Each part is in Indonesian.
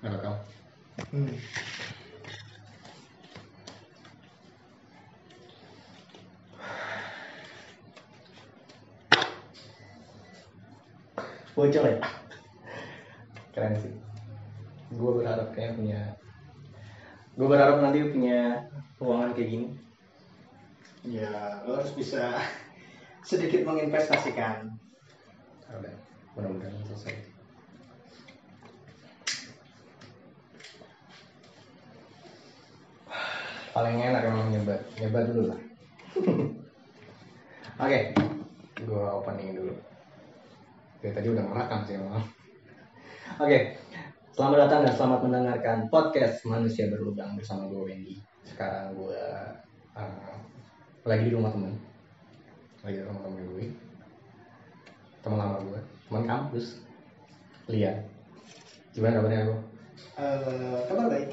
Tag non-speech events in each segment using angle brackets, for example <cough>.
Nggak bakal. Hmm. Bocor ya? Keren sih. Gue berharap kayak punya Gue berharap nanti punya ruangan kayak gini. Ya, lo harus bisa <laughs> sedikit menginvestasikan. Udah, mudah-mudahan selesai. Paling enak emang nyoba dulu lah. <laughs> Oke, gue opening dulu. Dari tadi udah merekam sih emang. <laughs> Oke, selamat datang dan selamat mendengarkan podcast Manusia Berlubang bersama gue Wendy. Sekarang gue uh, lagi di rumah temen, lagi di rumah temen gue, teman lama gue, teman kampus, lihat. Gimana kabarnya gue? Eh, kabar baik.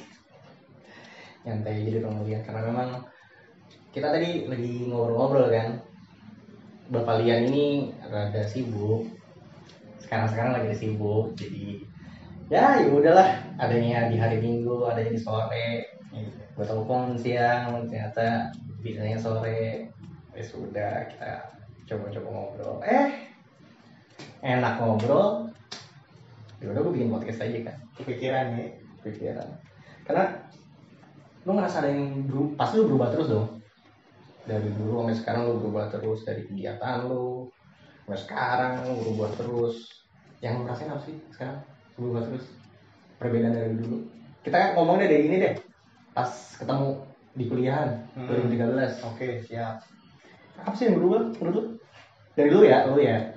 Nyantai jadi teman lihat. Karena memang kita tadi lagi ngobrol-ngobrol kan. Bapak Lian ini rada sibuk. Sekarang-sekarang lagi sibuk, jadi ya ya udahlah. Adanya di hari minggu adanya di sore. Gue telepon siang ternyata bisanya sore. Ya sudah kita coba-coba ngobrol. Eh enak ngobrol. Ya udah gue bikin podcast aja kan Kepikiran ya. pikiran karena lu ngerasa ada yang berubah pasti lu berubah terus dong. Dari dulu sampai sekarang lu berubah terus dari kegiatan lu sampai sekarang lu berubah terus. Yang lu rasain apa sih sekarang? Berubah terus? Perbedaan dari dulu. Kita kan ngomongnya dari ini deh. Pas ketemu di kuliahan Hmm. 2013 Oke, siap. apa sih yang berubah menurut lu? Dari lu ya lu ya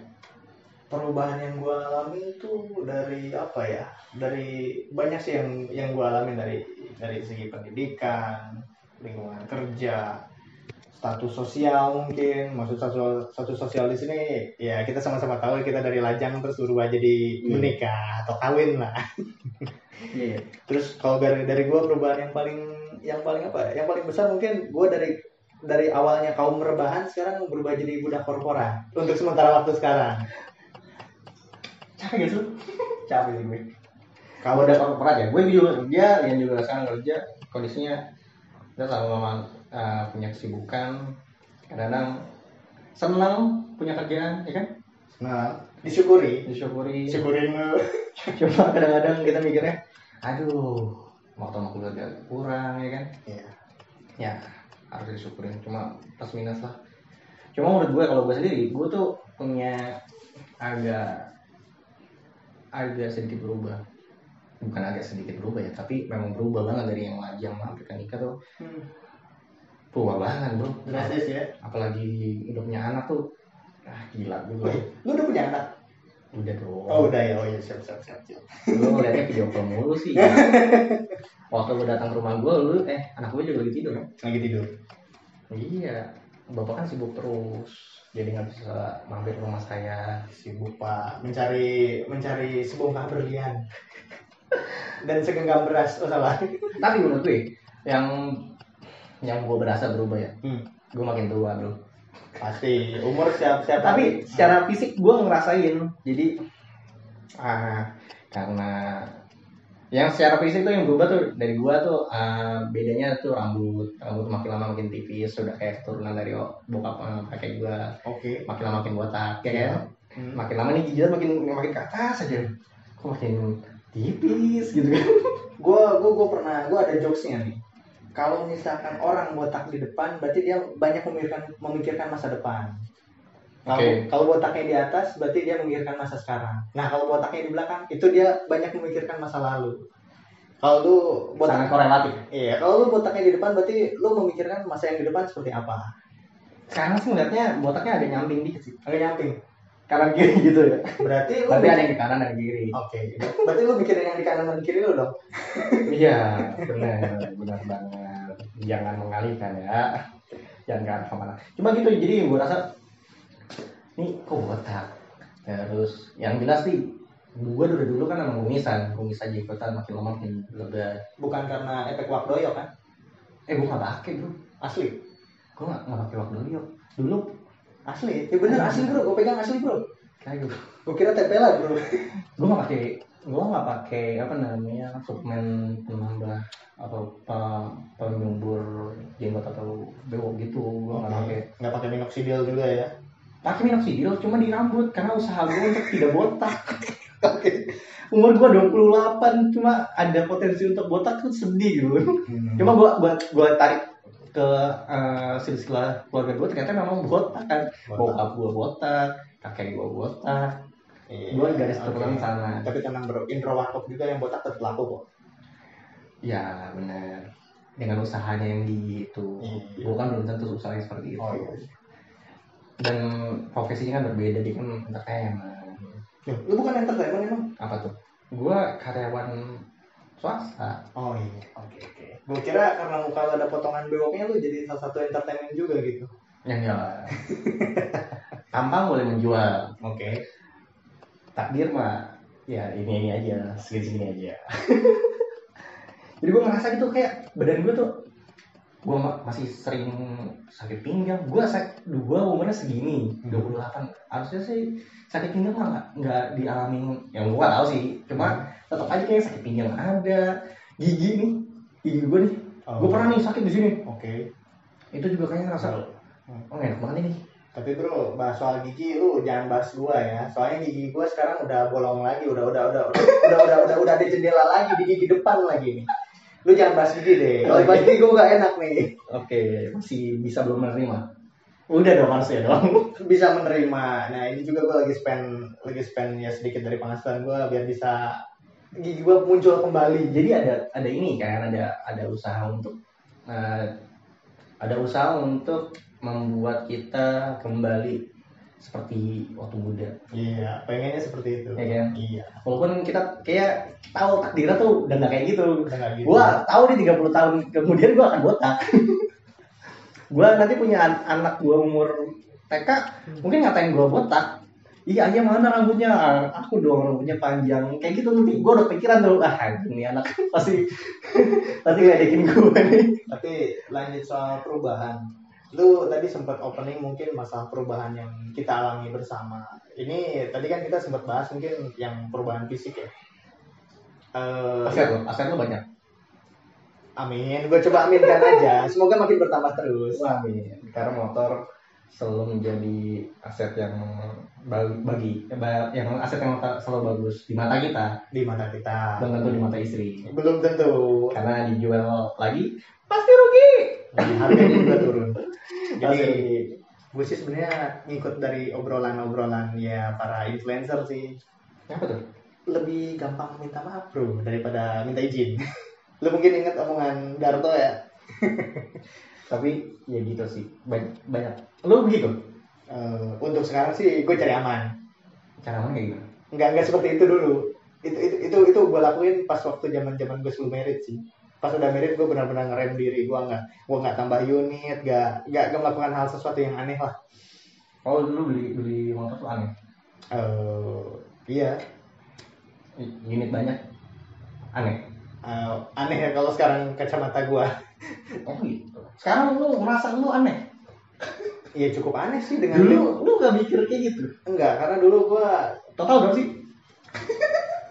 Perubahan yang gue alami itu dari apa ya? Dari banyak sih yang yang gue alami dari dari segi pendidikan, lingkungan kerja, status sosial mungkin. Maksud satu satu sosial di sini ya kita sama-sama tahu kita dari lajang terus berubah jadi Iya. menikah atau kawin lah. iya Terus kalau dari dari gue perubahan yang paling yang paling apa? ya? Yang paling besar mungkin gue dari dari awalnya kaum rebahan sekarang berubah jadi budak korporat untuk sementara waktu sekarang. Capek gak sih capek sih gue. Kalau udah korporat ya gue juga kerja yang juga sekarang kerja kondisinya kita sama-sama uh, punya kesibukan kadang-kadang senang punya kerjaan ya kan? Nah disyukuri, disyukuri. Syukurin <laughs> cuma kadang-kadang kita mikirnya aduh waktu sama keluarga kurang ya kan? Iya. ya harus disyukurin. Cuma plus minus lah. Cuma menurut gue kalau gue sendiri gue tuh punya agak agak sedikit berubah bukan agak sedikit berubah ya tapi memang berubah banget dari yang lajang hampir ke nikah tuh Hmm. berubah banget bro Drastis ya. apalagi udah punya anak tuh ah gila Wih, lu udah punya anak? udah dong Oh udah ya, oh iya siap siap siap. siap. lu ngeliatnya video call mulu sih <laughs> waktu gue datang ke rumah gue lu eh anak gue juga lagi tidur kan Lagi tidur. Iya, bapak kan sibuk terus, jadi nggak bisa mampir ke rumah saya. Sibuk pak, mencari mencari sebongkah berlian dan segenggam beras. Oh salah. Tapi menurut gue, yang yang gue berasa berubah ya, Hmm. gue makin tua bro. Pasti umur siap siap. Tapi secara fisik gue ngerasain, jadi ah karena yang secara fisik tuh yang berubah tuh dari gua tuh ah, bedanya tuh rambut rambut makin lama makin tipis sudah kayak keturunan dari bokap eh, kakek gua Oke. makin lama makin botak ya kan Hmm. makin lama nih jidat makin makin ke atas aja kok makin tipis gitu kan <laughs> Gua gua gua pernah gua ada jokesnya nih. Kalau misalkan orang botak di depan, berarti dia banyak memikirkan memikirkan masa depan. Kalau Oke. kalau botaknya di atas, berarti dia memikirkan masa sekarang. Nah kalau botaknya di belakang, itu dia banyak memikirkan masa lalu. Kalau lu sangat botak, korelatif iya kalau lu botaknya di depan, berarti lu memikirkan masa yang di depan seperti apa? sekarang sih ngeliatnya botaknya ada nyamping dikit sih Agak nyamping. kanan kiri <laughs> gitu ya Berarti lu tapi mikir- ada yang di kanan ada yang di kiri Oke, berarti lu mikirin yang di kanan dan kiri lu dong. <laughs> iya benar benar banget jangan mengalihkan ya jangan ke arah ke mana cuma gitu jadi gue rasa nih kok botak terus yang jelas sih gue dari dulu kan emang kumisan kumis aja ikutan makin lama makin lebat Bukan karena efek wakdoyo kan? eh gue gak pakai bro Asli. gue gak, gak pakai waktu dulu dulu Asli. Ya bener asli bro, gue pegang asli bro. kayak gue Gue kira tempelan bro. gue gak pakai gua nggak pakai apa namanya suplemen penambah atau pe- penyubur jenggot atau bewok gitu gua nggak Oke. pakai nggak pakai minoxidil juga ya pakai minoxidil cuma di rambut karena usaha gue untuk tidak botak. <laughs> Oke. Umur gua 28 cuma ada potensi untuk botak tuh sedih gitu cuma gua gua gua tarik ke eh, silsilah keluarga gue ternyata memang botak kan. Bokap gua botak kakek gua botak. Iya, gua garis keturunan sana. Tapi tenang bro intro warkop juga yang botak tetap laku kok. Ya benar. Dengan usahanya yang gitu. Iya. gua kan belum tentu usahanya seperti itu. Oh, iya. Dan profesinya kan berbeda dia kan entertainment. Loh, lu bukan entertainment emang? Apa tuh? Gua karyawan swasta. Oh iya. Oke oke. Gue kira karena muka lu ada potongan bewoknya lu jadi salah satu entertainment juga gitu. Ya <laughs> tampang boleh menjual. Oke. Takdir mah ya ini ini aja segini segini aja. <laughs> Jadi gue ngerasa gitu kayak badan gue tuh gue masih sering sakit pinggang. Gue sakit gue umurnya segini 28 harusnya sih sakit pinggang mah nggak nggak dialami. Yang gue tahu sih. Cuma tetap aja kayak sakit pinggang ada. Gigi nih gigi gue nih. Gue pernah nih sakit di sini. Oke. Itu juga kayaknya ngerasa oh enak banget ini tapi bro bahas soal gigi lu jangan bahas gua ya. Soalnya gigi gua sekarang udah bolong lagi udah udah udah udah udah udah udah, udah ada jendela lagi di gigi depan lagi nih lu jangan bahas gigi deh. Kalau bahas gigi gua gak enak nih oke masih bisa belum menerima? Udah dong harusnya dong. <laughs> Bisa menerima. Nah ini juga gua lagi spend lagi spend ya sedikit dari penghasilan gua biar bisa gigi gua muncul kembali. Jadi ada ada ini kan ada ada usaha untuk eh, ada usaha untuk membuat kita kembali seperti waktu muda. Iya pengennya seperti itu. Ya kan? Iya. Walaupun kita kayak tahu takdirnya tuh udah nggak kayak gitu. Udah nggak gitu. Gua tahu nih 30 tahun kemudian gua akan botak. <laughs> Gua nanti punya an- anak gua umur TK mungkin ngatain gua botak. Iya aja mana rambutnya? Aku dong rambutnya panjang. Kayak gitu nanti gua udah pikiran tuh ah ini anak. <laughs> Pasti <laughs> pasti ngajakin gua nih. Tapi lanjut soal perubahan. Lu tadi sempat opening mungkin masalah perubahan yang kita alami bersama. Ini tadi kan kita sempat bahas mungkin yang perubahan fisik ya. Eh, aset lo aset lo banyak amin. Gue coba aminkan aja. Semoga makin bertambah terus. Amin. karena motor selalu menjadi aset yang bagi, bagi yang aset yang selalu bagus di mata kita Di mana kita? belum tentu di mata istri Belum tentu. karena dijual lagi pasti rugi harganya juga turun. Jadi gue sih sebenarnya ngikut dari obrolan-obrolan ya para influencer sih. apa tuh lebih gampang minta maaf bro daripada minta izin. <laughs> Lu mungkin inget omongan Darto ya? <laughs> tapi ya gitu sih banyak banyak lu begitu Eh, untuk sekarang sih gue cari aman. cara mana kayak gimana Nggak nggak seperti itu dulu. Itu itu itu, itu gue lakuin pas waktu zaman zaman gue sebelum merit sih. Pas udah merit gue benar-benar ngerem diri. Gue nggak gue nggak tambah unit, nggak nggak nggak melakukan hal sesuatu yang aneh lah. oh lu beli beli motor tuh aneh? Eh, iya. Unit banyak? Aneh? Eh, aneh ya kalau sekarang kacamata gue. oh gitu sekarang lu merasa lu aneh? Iya cukup aneh sih dengan dulu lu gak mikir kayak gitu? Enggak karena dulu gue total berapa sih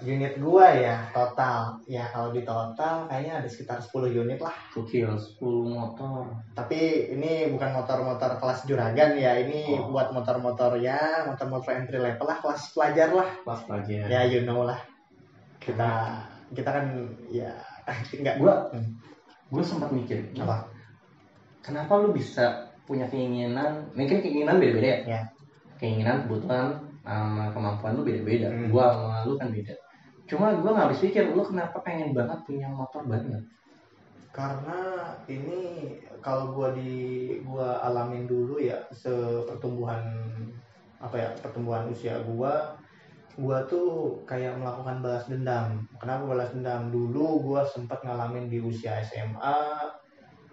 unit gua ya total. Ya kalau di total kayaknya ada sekitar 10 unit lah. Gokil, 10 motor. Tapi ini bukan motor-motor kelas juragan ya ini Oh. buat motor-motor ya motor-motor entry level lah kelas pelajar lah. Kelas pelajar. Ya you know lah. Kita kita kan ya <laughs> enggak. Gua Hmm. gue sempat mikir apa? kenapa lu bisa punya keinginan mungkin keinginan beda-beda ya, Ya. keinginan kebutuhan sama kemampuan lu beda-beda. Hmm. gua sama lu kan beda cuma gua nggak habis pikir lu kenapa pengen banget punya motor banget karena ini kalau gua di gua alamin dulu ya sepertumbuhan apa ya pertumbuhan usia gua gua tuh kayak melakukan balas dendam. Kenapa balas dendam? Dulu gua sempat ngalamin di usia SMA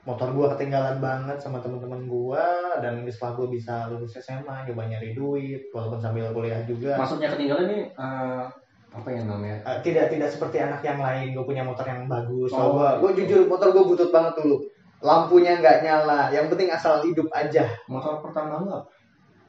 motor gua ketinggalan banget sama teman-teman gua dan setelah gua bisa lulus SMA nyoba nyari duit walaupun sambil kuliah juga. Maksudnya ketinggalan ini eh, apa yang namanya? Eh, tidak tidak seperti anak yang lain gue punya motor yang bagus Oh, gue gue jujur motor gue butut banget dulu. Lampunya nggak nyala yang penting asal hidup aja. Motor pertama lu apa?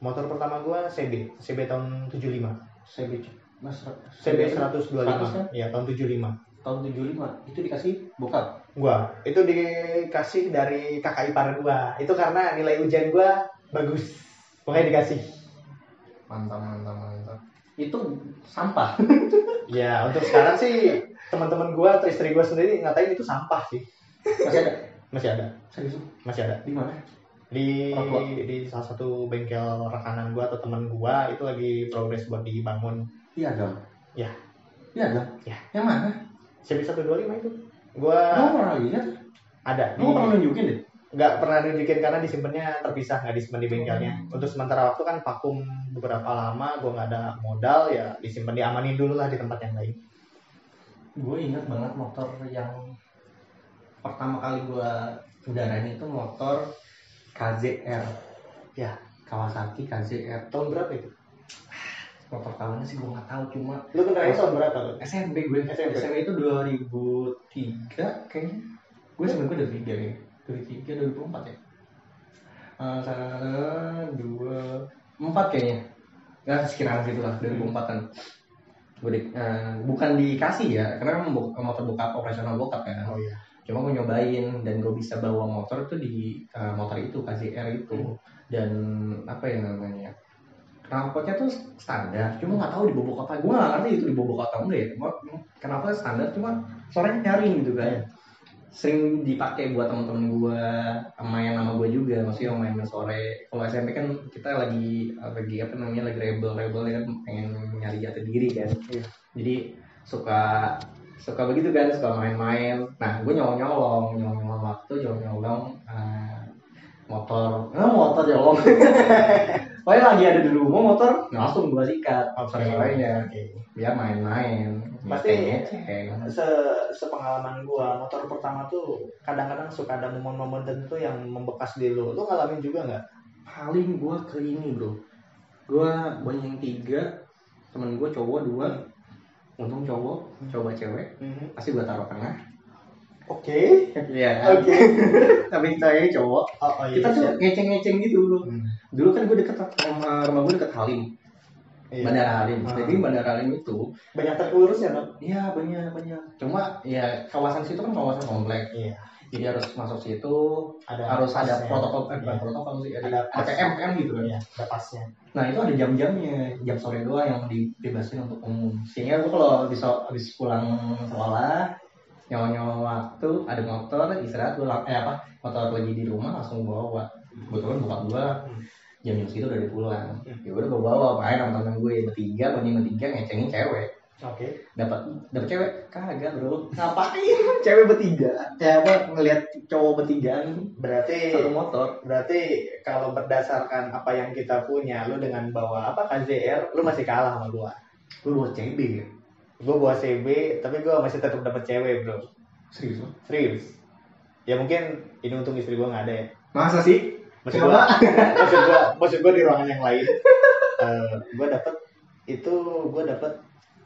Motor pertama gue CB CB tahun 75 CB Mas CB 125 100 kan? ya tahun 75 tahun 75 itu dikasih bokap? Gua itu dikasih dari kakak ipar gua. Itu karena nilai ujian gua bagus pokoknya dikasih. Mantap mantap mantap itu sampah. <laughs> Ya untuk sekarang sih teman-teman gua atau istri gua sendiri ngatain itu sampah sih. Masih ada? Masih ada? Serius? Masih ada. Di mana? Di di salah satu bengkel rekanan gua atau teman gua itu lagi progres buat dibangun. Iya dong. Ya. iya dong. Ya. yang mana? CB 125 itu? Gua kamu pernah lihat. Ada kamu pernah nunjukin deh nggak pernah nunjukin karena disimpannya terpisah nggak disimpan di bengkelnya. untuk sementara waktu kan vakum beberapa lama gue nggak ada modal ya disimpan diamanin dulu lah di tempat yang lain. Gue ingat banget motor yang pertama kali gue kendarain itu motor KZR Ya. Kawasaki KZR tahun berapa itu? Motor tahunnya sih gue nggak tahu cuma lu kendaraan tahun berapa lu SMP gue. SMP. SMP itu 2003 kayaknya. Gue gue dari tiga ya dari tiga dari empat ya? Salah dua empat kayaknya. Nggak sekiranya situ lah dari empatan. Eh, bukan dikasih ya karena motor bokap operasional bokap kan oh iya. Cuma gue nyobain dan gue bisa bawa motor itu di eh, motor itu KZR itu. Dan apa ya namanya knalpotnya tuh standar cuma nggak tahu di bobok apa. Gue nggak ngerti itu di bobok atau enggak ya. Cuma kenapa standar cuma suaranya nyaring gitu kan sering dipakai buat temen-temen gue main sama gue juga maksudnya main sore. Kalau SMP kan kita lagi lagi apa namanya lagi rebel rebel kan pengen nyari jati diri kan. Iya. jadi suka suka begitu kan suka main-main. Nah gue nyolong nyolong nyolong nyolong waktu nyolong nyolong eh, motor. Eh, motor nyolong <laughs> Pokoknya lagi ada di rumah motor nah, langsung gue sikat. Sore sorenya biar main-main Pasti-. Se sepengalaman gua motor pertama tuh kadang-kadang suka ada momen-momen tertentu yang membekas di lu. Lu ngalamin juga nggak? Paling gue ke ini bro. Banyak yang tiga temen gue cowok dua. Untung cowok coba cewek. Pasti gue taruh tengah. Oke. <laughs> Iya. Oke. Tapi saya cowok. Oh, oh, iya, kita tuh ngeceng-ngeceng gitu bro. Hmm. Dulu kan gue deket rumah, rumah gue deket Halim Iya. Bandara Halim Ah. jadi Bandara Halim itu banyak terlurusnya dong iya banyak banyak cuma ya kawasan situ kan kawasan komplek iya jadi harus masuk situ ada harus ada pasnya. protokol eh bukan Iya. protokol sih ada, Ada pas. PM gitu kan Iya, ada pasnya Nah itu ada jam-jamnya, jam sore doang yang dibebasin untuk umum. Sehingga gue kalau habis habis pulang sekolah, nyawa-nyawa waktu, ada motor, istirahat gue eh apa, motor lagi di rumah langsung bawa. Kebetulan bokap gue Hmm. jam-jam segitu udah pulang. Hmm. Ya udah gue bawa, main sama temen gue bertiga, banyak bertiga ngecengin cewek. oke Dapat dapat cewek kagak bro. Ngapain <laughs> cewek bertiga? Ya apa ngelihat cowok bertigaan berarti satu motor. berarti kalau berdasarkan apa yang kita punya lu dengan bawa apa KZR lu masih kalah sama gua Gue bawa CB ya. gua bawa CB tapi gua masih tetap dapat cewek bro Serius serius ya mungkin ini untung istri gua nggak ada ya Masa sih? Maksud gua maksud gua maksud gua di ruangan yang lain Eh, gua dapat itu gua dapat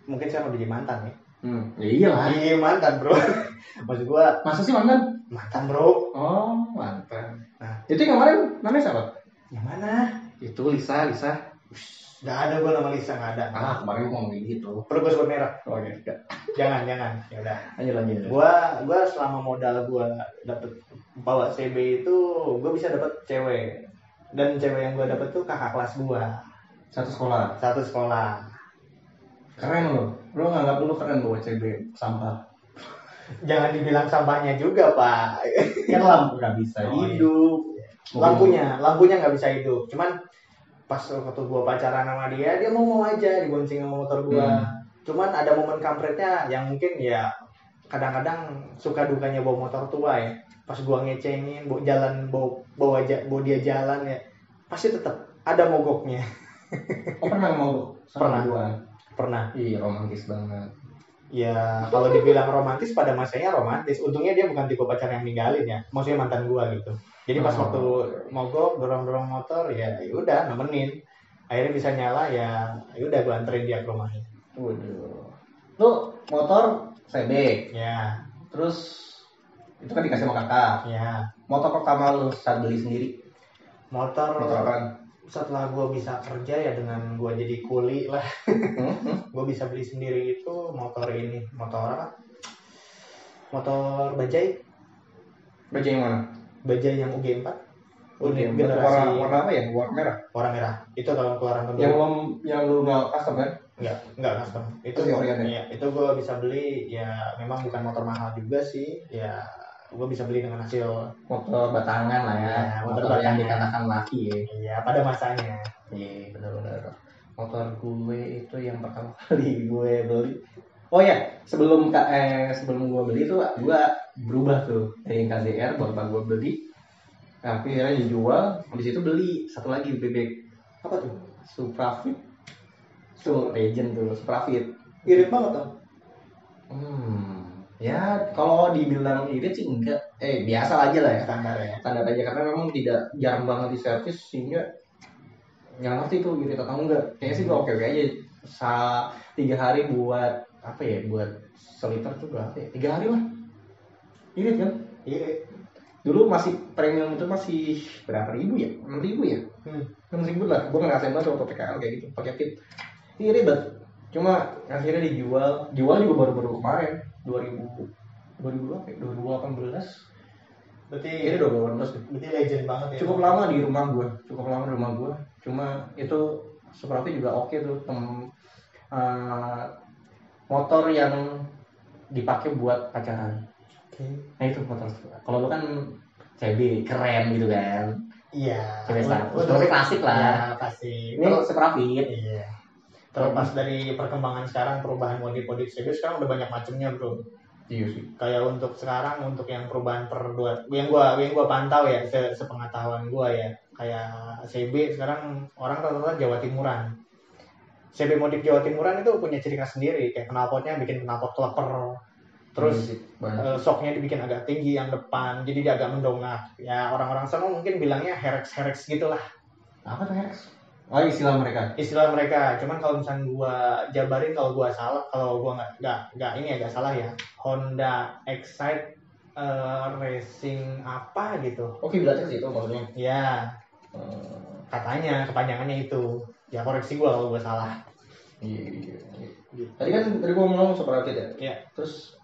mungkin saya mau jadi mantan ya Hmm, ya iyalah. iya mantan bro <laughs> maksud gua Masa sih mantan? mantan bro Oh, mantan. Nah. itu yang kemarin namanya siapa? yang mana Itu Lisa, Lisa. Nggak ada gua nama Lisa nggak ada Ah, kemarin gua ngomong gitu. perlu gua sebut merah Oh, ya, enggak. jangan jangan ya udah Lanjut, lanjut. gua gua selama modal gua dapet bawa CB itu gua bisa dapet cewek dan cewek yang gua dapet tuh kakak kelas gua Satu sekolah. satu sekolah Keren loh. Lo nganggap lu keren bawa CB sampah. jangan dibilang sampahnya juga pak Kan lampu nggak bisa Oh, iya. hidup. lampunya lampunya nggak bisa hidup cuman pas waktu gua pacaran sama dia dia mau mau aja dibonceng sama motor gua cuman ada momen kampretnya yang mungkin ya kadang-kadang suka dukanya bawa motor tua ya pas gua ngecengin bawa jalan bawa bawa, bawa dia jalan ya pasti tetap ada mogoknya Oh, pernah mau Pernah. Gua. pernah Iya, romantis banget. Ya kalau dibilang romantis pada masanya romantis untungnya dia bukan tipe pacar yang ninggalin ya maksudnya mantan gua gitu jadi pas Oh. waktu mogok dorong dorong motor ya ya udah nemenin akhirnya bisa nyala ya ya udah gua anterin dia ke rumahnya Waduh. Lu motor CB, ya terus itu kan dikasih sama kakak. ya Motor pertama lu saat beli sendiri. motor Motor? Setelah gue bisa kerja ya dengan gue jadi kuli lah <laughs> gue bisa beli sendiri itu motor ini motor apa motor bajai Baju yang mana? bajai yang UG4 unit Warna, generasi warna apa ya? Warna merah. warna merah itu tahun keluaran kedua Yang lo yang lu nggak custom kan? Enggak, enggak custom. Itu Itu yang original? Iya, itu gue bisa beli ya memang bukan motor mahal juga sih. Ya gue bisa beli dengan hasil Motor batangan lah ya. Ya, motor motor, yang dikatakan laki ya. ya pada masanya. Iya benar-benar. Motor gue itu yang pertama <laughs> kali gue beli. Oh ya, sebelum eh sebelum gue beli tuh gue berubah tuh dari KZR bapak gue beli. Nah, akhirnya dijual, habis itu beli satu lagi bebek Apa tuh? Suprafit. Tuh legend tuh Suprafit. Irit banget dong. Hmm, ya kalau dibilang irit sih enggak. Eh biasa aja lah ya. Standar ya. standar aja karena memang tidak jarang banget di servis sehingga nggak ngerti tuh irit atau enggak. Kayaknya sih gue oke oke aja. Sa tiga hari buat apa ya buat seliter tuh berapa ya? Tiga hari lah. Irit kan? Irit. dulu masih premium itu masih berapa ribu ya? Enam ribu ya? Hmm. enam ribu lah. Gue ngerasain banget waktu PKL kayak gitu pakai fit irit banget. Cuma akhirnya dijual. Jual juga baru-baru kemarin 2000 2000 berapa ya? 2018 Berarti ini 2018 deh berarti legend banget ya. cukup lama di rumah gue cukup lama di rumah gue cuma itu Suprafi juga oke tuh tem eh, motor yang dipakai buat pacaran Oke. nah itu motor kalau lu kan CB keren gitu kan Iya. CB status Untuk- Tapi klasik lah Ya, pasti. ini Terus- Suprafi Iya. Terlepas dari perkembangan sekarang perubahan modif-modif CB sekarang udah banyak macamnya bro. iya sih. Kayak untuk sekarang untuk yang perubahan per dua yang gua yang gua pantau ya se sepengetahuan gua ya. Kayak CB sekarang orang rata-rata Jawa Timuran. CB modif Jawa Timuran itu punya ciri khas sendiri kayak knalpotnya bikin knalpot kleper terus banyak. eh, shocknya dibikin agak tinggi yang depan jadi dia agak mendongak. Ya orang-orang sana mungkin bilangnya herex herex gitulah. Apa tuh Hex? Oh istilah mereka. Istilah mereka. Cuman kalau misalnya gua jabarin kalau gua salah kalau gua nggak nggak nggak ini agak salah ya. Honda Excite eh, Racing apa gitu. Oke bilang sih itu maksudnya? Ya Eh, katanya kepanjangannya itu. Ya koreksi gua kalau gua salah. Iya, iya, iya. tadi kan tadi gua ngomong Suprafi ya? Iya. terus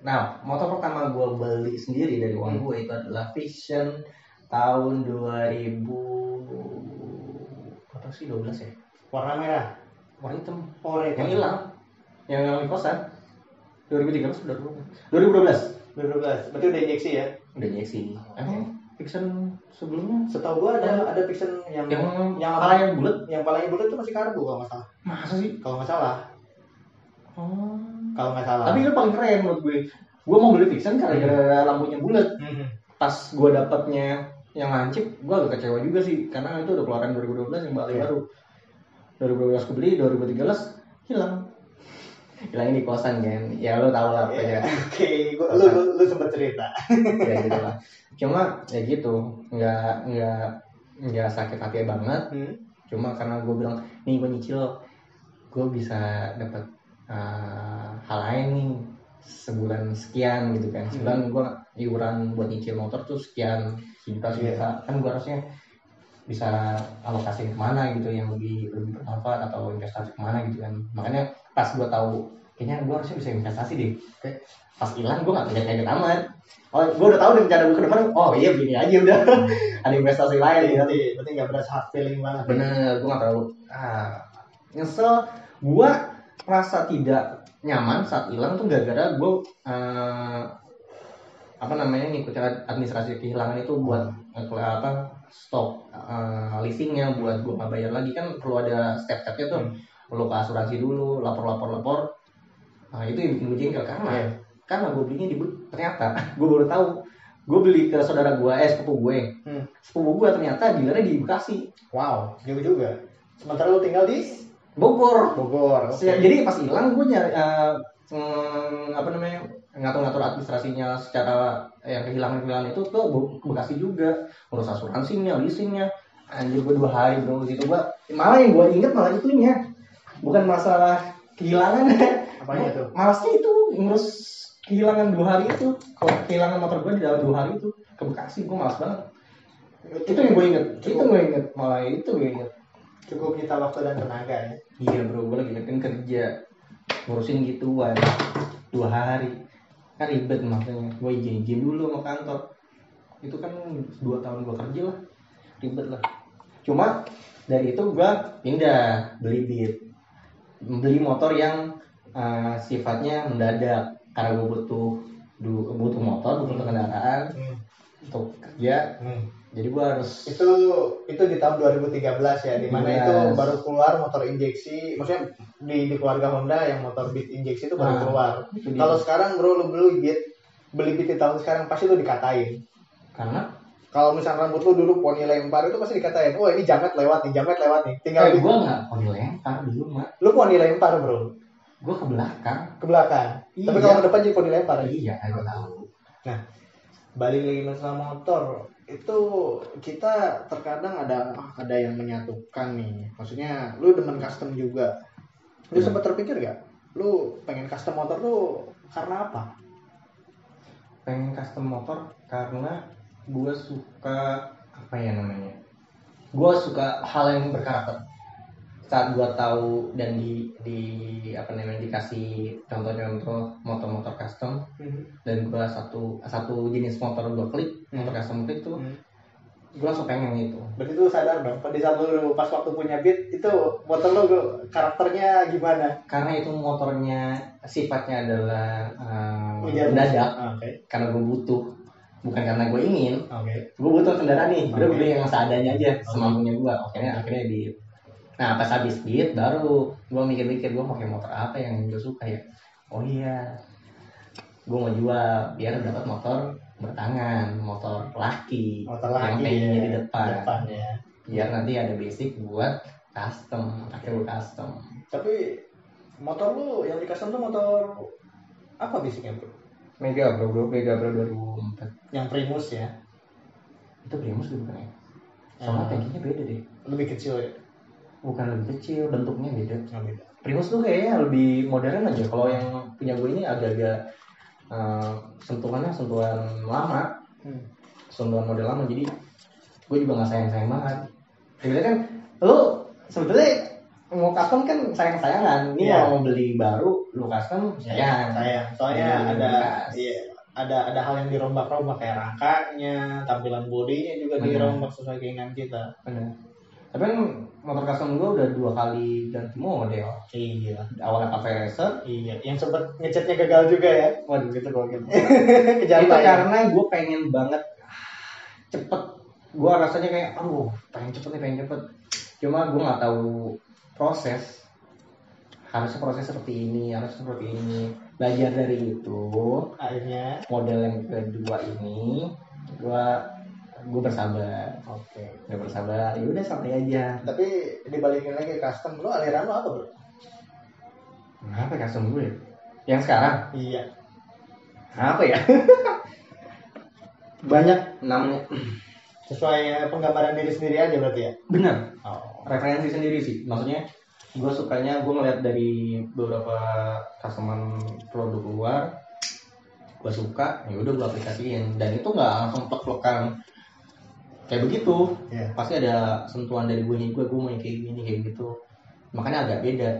nah motor pertama gue beli sendiri dari uang Hmm. gue itu adalah Vision tahun 2000 apa sih 12 ya? Warna merah. Warna hitam. Oh yang hilang. Yang yang di kosan 2013 udah 2012 2012 berarti udah injeksi ya? Udah injeksi. Emang Vision sebelumnya? Setahu gua ada ada Vision yang yang yang kepala yang bulat? yang palanya bulat itu masih karbu kalau nggak salah. Masa sih? Kalau nggak salah. Oh. kalau nggak salah. Tapi itu paling keren menurut gue. Gue mau beli Vision karena gara lampunya bulat. Mhm. pas gue dapatnya yang lancip gue agak kecewa juga sih karena itu udah keluaran 2012 yang paling Iya. baru. 2012 gue beli 2013 hilang. Hilangnya di kosan kan ya lo tau lah apa ya <laughs> oke gua lu, lu lu sempet cerita. <laughs> Ya gitu lah. Cuma ya gitu. Nggak nggak nggak sakit hati banget. Hmm. cuma karena gue bilang nih gue nyicil. Gue bisa dapat uh, hal lain nih sebulan sekian gitu kan. Sebulan gue iuran buat nyicil motor tuh sekian sejuta sejuta kan gue harusnya bisa alokasi ke mana gitu yang lebih lebih bermanfaat atau investasi ke mana gitu kan. Makanya pas gue tahu kayaknya gue harusnya bisa investasi deh. Kayak pas hilang gue gak kaget kaget amat. Oh gue udah tahu rencana gue ke depan. Oh iya begini aja udah. <laughs> Ada investasi lain gitu berarti berarti nggak berasa hard feeling banget. Bener gue gak terlalu ah, nyesel. Gue merasa tidak nyaman saat hilang tuh gara-gara gue eh, apa namanya ngikutin administrasi kehilangan itu buat apa stop eh, leasingnya buat gue nggak bayar lagi. Kan perlu ada step-stepnya tuh. Hmm. perlu ke asuransi dulu lapor-lapor-lapor. Nah itu yang bikin gue jengkel. Karena Iya. karena gue belinya di ternyata <laughs> gue baru tahu gue beli ke saudara gue eh sepupu gue. Hmm. sepupu gue ternyata dealernya di Bekasi. Wow jauh juga. Sementara lu tinggal di Bogor. Bogor oke. Ya, jadi pas hilang gue nyari eh, mm, apa namanya ngatur-ngatur administrasinya secara yang kehilangan-kehilangan itu ke Bekasi juga. Urus asuransinya, leasingnya. Anjir gue dua hari bro di situ gue malah yang gue inget malah itunya. Bukan masalah kehilangan. Apanya tuh? Malasnya itu ngurus kehilangan dua hari itu. Kalau kehilangan motor gue di dalam dua hari itu ke Bekasi gue malas banget. Itu yang gue inget itu Cukup. gue inget malah itu gue inget cukup nyita waktu dan tenaga ya. Iya bro. Gue lagi kan kerja. Ngurusin gituan. Dua hari. Kan ribet makanya gue izin izin dulu sama kantor. Itu kan dua tahun gue kerja lah. Ribet lah. Cuma dari itu gue pindah beli beat beli motor yang eh, sifatnya mendadak. Karena gue butuh du- butuh motor butuh kendaraan Hmm. untuk kerja. Hmm. Jadi gue harus itu itu di tahun 2013 ya di mana itu 13. baru keluar motor injeksi. Maksudnya di, di keluarga Honda yang motor beat injeksi itu baru Ah, keluar. itu kalau sekarang bro lu beli beat beli beat di tahun sekarang pasti lu dikatain. Karena? Kalau misalnya rambut lu dulu poni lempar itu pasti dikatain wah ini jamet lewat nih jamet lewat nih. Tinggal eh, di- gue nggak mau dilempar dulu mah lu poni lempar bro. Gue ke belakang. Ke belakang. Iya. tapi kalau ke depan jadi poni lempar. Iya gue tahu. Balik lagi masalah motor itu kita terkadang ada ada yang menyatukan nih. Maksudnya lu demen custom juga. Lu Hmm. sempat terpikir gak lu pengen custom motor tuh karena apa? Pengen custom motor karena gue suka apa ya namanya? Gue suka hal yang berkarakter saat gue tahu dan di di apa namanya dikasih contoh-contoh motor-motor custom. Dan gue satu satu jenis motor gue klik motor custom klik tuh Hmm. gue langsung pengen itu. Berarti lu sadar dong pada saat lu pas waktu punya beat itu motor lu karakternya gimana? Karena itu motornya sifatnya adalah um, mendadak. Ah, oke. Karena gue butuh bukan karena gue ingin. Oke. Gue butuh kendaraan nih gue Oke. beli yang seadanya aja semampunya gue akhirnya akhirnya di nah pas habis beat baru gue mikir-mikir gue pakai motor apa yang gue suka ya? Oh iya gue mau jual biar dapat motor bertangan motor laki motor yang lagi pengennya ya, di depan depannya. Biar nanti ada basic buat custom akhirnya gue custom. Tapi motor lu yang di custom tuh motor apa basicnya bro? Mega bro. Bro Mega bro 2004 yang Primus ya? Itu Primus bukan ya soalnya Hmm. tankinya beda deh. Lebih kecil ya bukan lebih kecil bentuknya beda nggak beda Primus tuh kayaknya lebih modern aja. Kalau yang punya gue ini agak-agak eh, sentuhannya sentuhan lama, Hmm. sentuhan model lama. Jadi gue juga nggak sayang-sayang banget. Sebenarnya kan lu sebetulnya mau custom kan sayang-sayangan. Ini Iya. kalau mau beli baru lu custom sayang. sayang soalnya Iya, ada iya ada ada hal yang dirombak-rombak kayak rangkanya tampilan bodinya juga Benar. dirombak sesuai keinginan kita Bener. Tapi kan motor custom gue udah dua kali ganti model. iya. Awalnya cafe racer, iya yang sempet ngecatnya gagal juga ya. Waduh gitu gokil. <laughs> kejar itu tayang. karena gue pengen banget cepet. Gue rasanya kayak aduh pengen cepet nih pengen cepet. Cuma gue nggak tahu proses. Harusnya proses seperti ini harus seperti ini. Belajar dari itu. Akhirnya? Model yang kedua ini gue gue bersabar. Oke. Gue bersabar. Ya udah santai aja. Tapi dibalikin lagi ke custom. Lu aliran lu apa bro? Apa custom gue? Ya? yang sekarang? Iya. Apa ya? <laughs> Banyak. Namanya. Sesuai penggambaran diri sendiri aja berarti ya? Benar oh. Referensi sendiri sih. Maksudnya gue sukanya gue ngeliat dari beberapa customer produk luar gue suka ya udah gue aplikasiin. Dan itu nggak langsung plek-plekan kayak begitu Iya. pasti ada sentuhan dari gue gue gue mau yang kayak gini kayak gitu makanya agak beda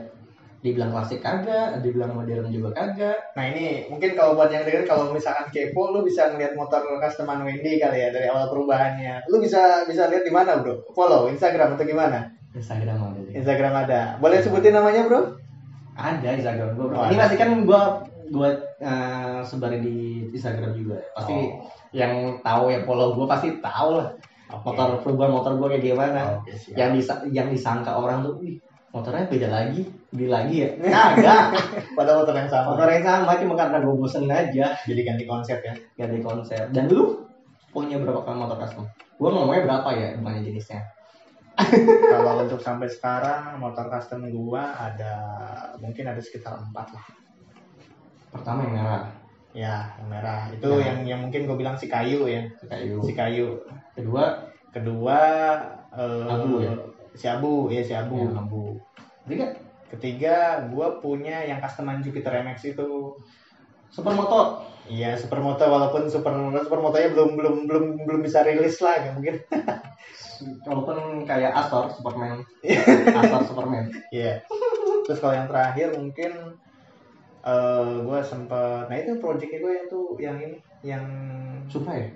dibilang klasik kagak dibilang modern juga kagak Nah ini mungkin kalau buat yang denger kalau misalkan kepo lu bisa ngeliat motor customan Wendy kali ya dari awal perubahannya. Lu bisa bisa lihat di mana bro? Follow Instagram atau gimana? Instagram ada deh. Instagram ada. Boleh sebutin namanya bro? ada Instagram gue Oh, ini ada. pasti kan gue gue uh, sebarin di Instagram juga pasti Oh. yang tahu yang follow gue pasti tahu lah motor perubahan motor gue kayak gimana? Siap. yang disa yang disangka orang tuh wih motornya beda lagi beli lagi ya? <laughs> Kagak. Pada motor yang sama. motor yang sama cuma karena gue bosen aja. Jadi ganti konsep ya. ganti konsep. Dan lu punya berapa kali motor custom? Gue ngomongnya berapa ya bukannya jenisnya? <laughs> Kalau untuk sampai sekarang motor custom gua ada mungkin ada sekitar empat lah. pertama yang merah Ya yang merah itu Nah. yang yang mungkin gue bilang si kayu ya. kayu Si kayu. kedua Kedua eh, Abu ya? Si abu ya si abu. yang lampu ketiga Ketiga, gue punya yang customan Jupiter MX itu. super motor Iya supermoto walaupun super supermotonya belum belum belum belum bisa rilis lah nggak mungkin. <laughs> walaupun kayak Astor Superman <laughs> Astor Superman Iya. Terus kalau yang terakhir mungkin eh gue sempet nah itu projectnya gue yang tuh yang ini yang Supra ya?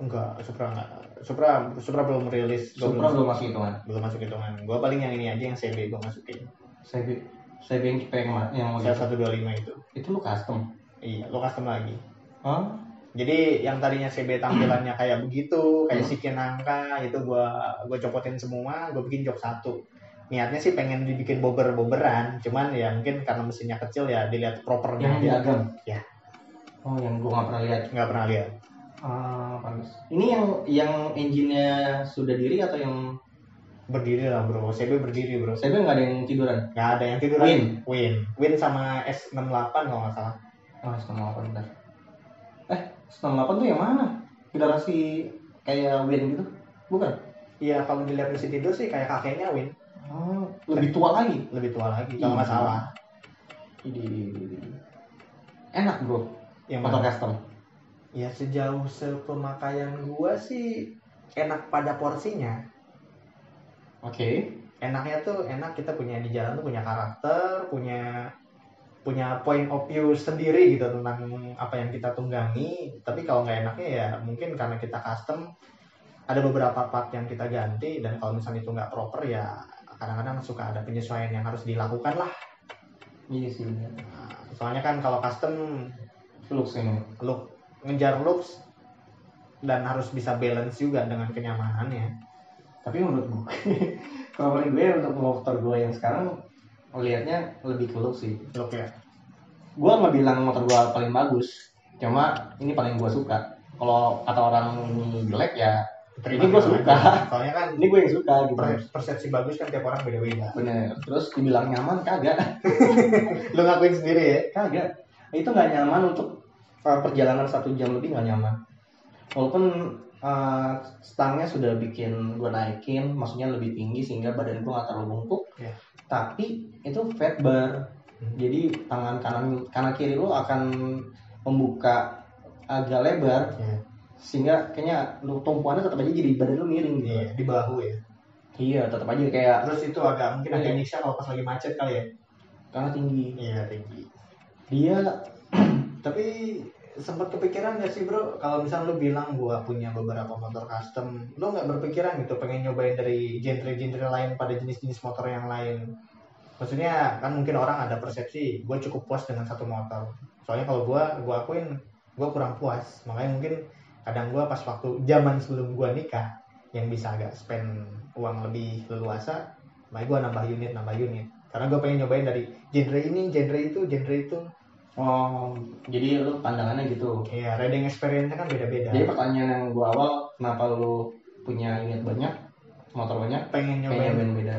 Enggak Supra enggak. Supra Supra belum rilis. Gua Supra belum masuk hitungan? belum masuk hitungan. Gue paling yang ini aja yang CB gue masukin. Bi- saya yang yang yang mau saya 125 itu. Itu lu custom? Iya lo custom lagi. Oh jadi yang tadinya CB tampilannya kayak begitu kayak Hmm. sikin angka itu gua gua copotin semua gue bikin jok satu niatnya sih pengen dibikin bober boberan cuman ya mungkin karena mesinnya kecil ya dilihat propernya yang aja. diagram Ya. oh yang gua nggak pernah lihat. Nggak pernah lihat. Ah pantas ini yang yang engine-nya sudah diri atau yang berdiri lah bro. CB berdiri bro. Saya nggak ada yang tiduran? Nggak ada yang tiduran. Win. Win. Win sama S68 kalau nggak salah. Oh S98 bentar. Eh S98 tuh yang mana? Generasi kayak Win gitu? Bukan? Iya kalau dilihat mesin tidur sih kayak kakeknya Win oh, lebih tua lagi? Lebih tua lagi kalau nggak Iya. salah. Ini enak bro yang motor custom. Ya sejauh sepemakaian gua sih enak pada porsinya. Oke. Enaknya tuh enak kita punya di jalan tuh punya karakter punya punya point of view sendiri gitu tentang apa yang kita tunggangi. Tapi kalau nggak enaknya ya mungkin karena kita custom ada beberapa part yang kita ganti dan kalau misalnya itu nggak proper ya kadang-kadang suka ada penyesuaian yang harus dilakukan lah. Iya sih. Nah, soalnya kan kalau custom looks ini. look ngejar looks dan harus bisa balance juga dengan kenyamanannya tapi menurut gue <laughs> kalau menurut gue untuk motor gue yang sekarang lihatnya lebih ke look sih. Look ya? Gue nggak bilang motor gue paling bagus cuma ini paling gue suka. Kalau kata orang ini jelek ya Ini gua suka. soalnya kan ini gue yang suka gitu. per- persepsi bagus kan tiap orang beda-beda. Bener. Terus dibilang nyaman kagak. <laughs> Lu ngakuin sendiri ya? Kagak. Itu nggak nyaman untuk uh, perjalanan satu jam lebih nggak nyaman. Walaupun uh, stangnya sudah bikin gue naikin maksudnya lebih tinggi sehingga badan gue nggak terlalu bungkuk. Iya. tapi itu fat bar. Hmm. jadi tangan kanan kanan kiri lo akan membuka agak lebar. Iya. Sehingga kayaknya lu tumpuannya tetap aja jadi badan lu miring gitu. Iya, di bahu ya. Iya tetap aja kayak terus itu agak mungkin agak Iya. nyiksa kalau pas lagi macet kali ya. Karena tinggi. Iya tinggi. Dia <clears throat> tapi sempat kepikiran gak sih bro? Kalau misalnya lu bilang gua punya beberapa motor custom lu nggak berpikiran gitu? Pengen nyobain dari genre-genre lain pada jenis-jenis motor yang lain? Maksudnya kan mungkin orang ada persepsi gue cukup puas dengan satu motor. Soalnya kalau gua gua akuin gua kurang puas. Makanya mungkin kadang gua pas waktu zaman sebelum gua nikah yang bisa agak spend uang lebih leluasa makanya gua nambah unit nambah unit. Karena gue pengen nyobain dari genre ini genre itu genre itu. Oh jadi lu pandangannya gitu? Iya, riding experience kan beda-beda. jadi pertanyaan yang gua awal kenapa lu punya unit banyak motor banyak? Pengen pengen nyobain nyobain beda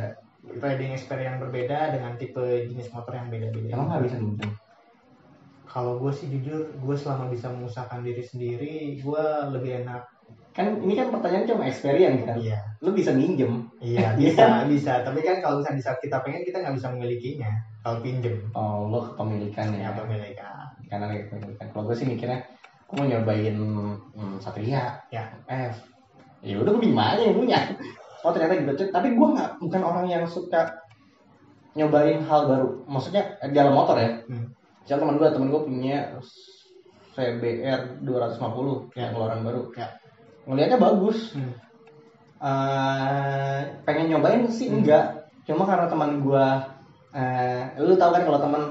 riding experience yang berbeda dengan tipe jenis motor yang beda-beda. emang nggak bisa minjem Kalau gue sih jujur, gue selama bisa mengusahakan diri sendiri, gue lebih enak. kan ini kan pertanyaan cuma experience kan? Iya, lu bisa minjem. Iya <laughs> bisa, bisa. Tapi kan kalau misalnya di saat kita pengen, kita nggak bisa memilikinya. Kalau pinjem, oh lu kepemilikan ya. Ya pemilikan. karena kepemilikan. Kalau gue sih mikirnya gue mau nyobain hmm, Satria. Ya. F. Ya udah gue gimana yang punya. Oh ternyata gitu. Tapi gue nggak bukan orang yang suka nyobain hal baru. Maksudnya eh, dalam motor ya. Hmm. Misalnya teman gue teman gue punya CBR 250 Ya. keluaran baru Ya. ngelihatnya bagus Hmm. Eh, pengen nyobain sih Hmm. enggak cuma karena teman gue eh, lu tahu kan kalau teman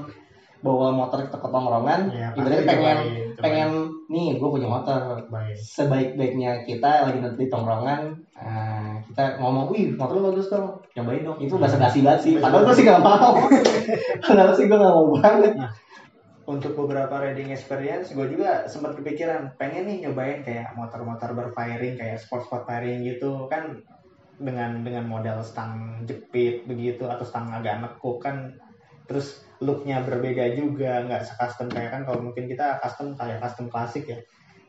bawa motor ke tongkrongan Ya, ibaratnya pengen cobain, pengen nih gue punya motor Baik. sebaik-baiknya kita lagi nanti di tongkrongan eh, kita ngomong wih motor lu bagus dong nyobain dong itu bahasa basi banget sih padahal gue sih gak mau <laughs> padahal sih gue gak mau banget Untuk beberapa riding experience, gue juga sempat kepikiran pengen nih nyobain kayak motor-motor berfiring kayak sport-sport firing gitu. Kan dengan dengan model stang jepit begitu atau stang agak nekuk kan terus looknya berbeda juga nggak se-custom. Kayak kan kalau mungkin kita custom kayak custom klasik ya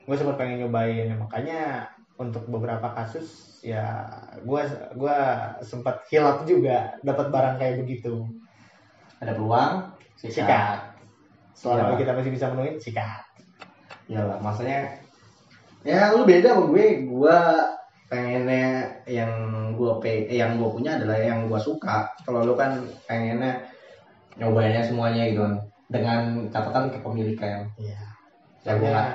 gue sempat pengen nyobain. Makanya untuk beberapa kasus ya gue gua sempat hilap juga dapat barang kayak begitu. Ada peluang? Sikat. Sikat. Selama Iya. kita masih bisa menuin sikat Iyalah, maksudnya ya lu beda sama gue. Gua pengennya yang gua pe eh, yang gua punya adalah yang gua suka. Kalau lu kan pengennya nyobainnya semuanya gitu kan. Dengan catatan kepemilikan. Iya. Ya gua nggak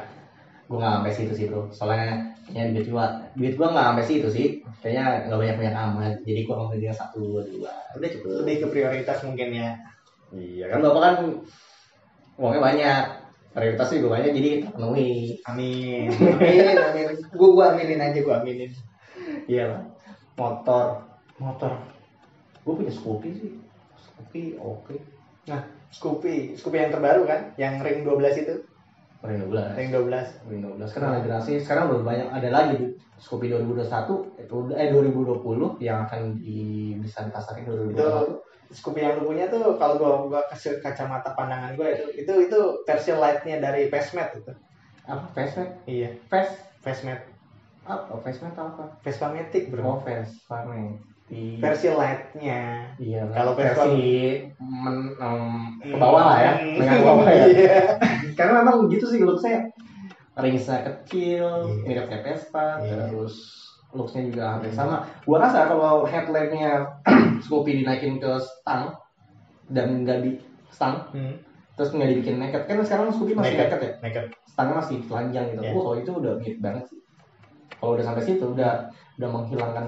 gua nggak sampai situ sih bro. Soalnya kayaknya duit gua duit gua nggak sampai situ sih. Kayaknya nggak banyak banyak amat. Jadi gua ngambil yang satu dua dua. Udah cukup. lebih ke prioritas mungkin ya. Iya kan bapak kan uangnya banyak. Prioritas sih gue banyak jadi terpenuhi. Amin. <laughs> Amin, amin. Gua gua aminin aja gua aminin. Iya lah. Motor. Motor. Gue punya Scoopy sih. Scoopy oke. Nah, Scoopy, Scoopy yang terbaru kan, yang ring 12 itu, Ring 12. ring 12. Ring 12. Sekarang ada generasi. Sekarang udah banyak ada lagi Scoopy 2021 itu eh 2020 yang akan di bisa dipasarin Itu 2021. Scoopy yang lu punya tuh kalau gua gua kasih kacamata pandangan gua itu itu itu versi light-nya dari Vesmet itu. Apa? Vesmet? Iya, Ves? Vesmet. Apa? Vesmet apa? Vespa Matic, Oh, Bro. Vespa nih. Di Versi light-nya. Iya, Kalau versi men, em, ke bawah lah ya, ke bawah ya. <laughs> Iya. Karena memang gitu sih looksnya ringsnya kecil, Iya. mirip kayak Vespa, Iya. terus looksnya juga hampir sama. Gua rasa kalau headlampnya <clears throat> Scoopy dinaikin ke stang dan nggak di stang, Hmm. terus nggak dibikin naked, kan sekarang Scoopy masih Naked. naked ya, Naked. stangnya masih telanjang gitu. Iya. Wah, kalau itu udah mirip banget sih. Kalau udah sampai situ udah udah menghilangkan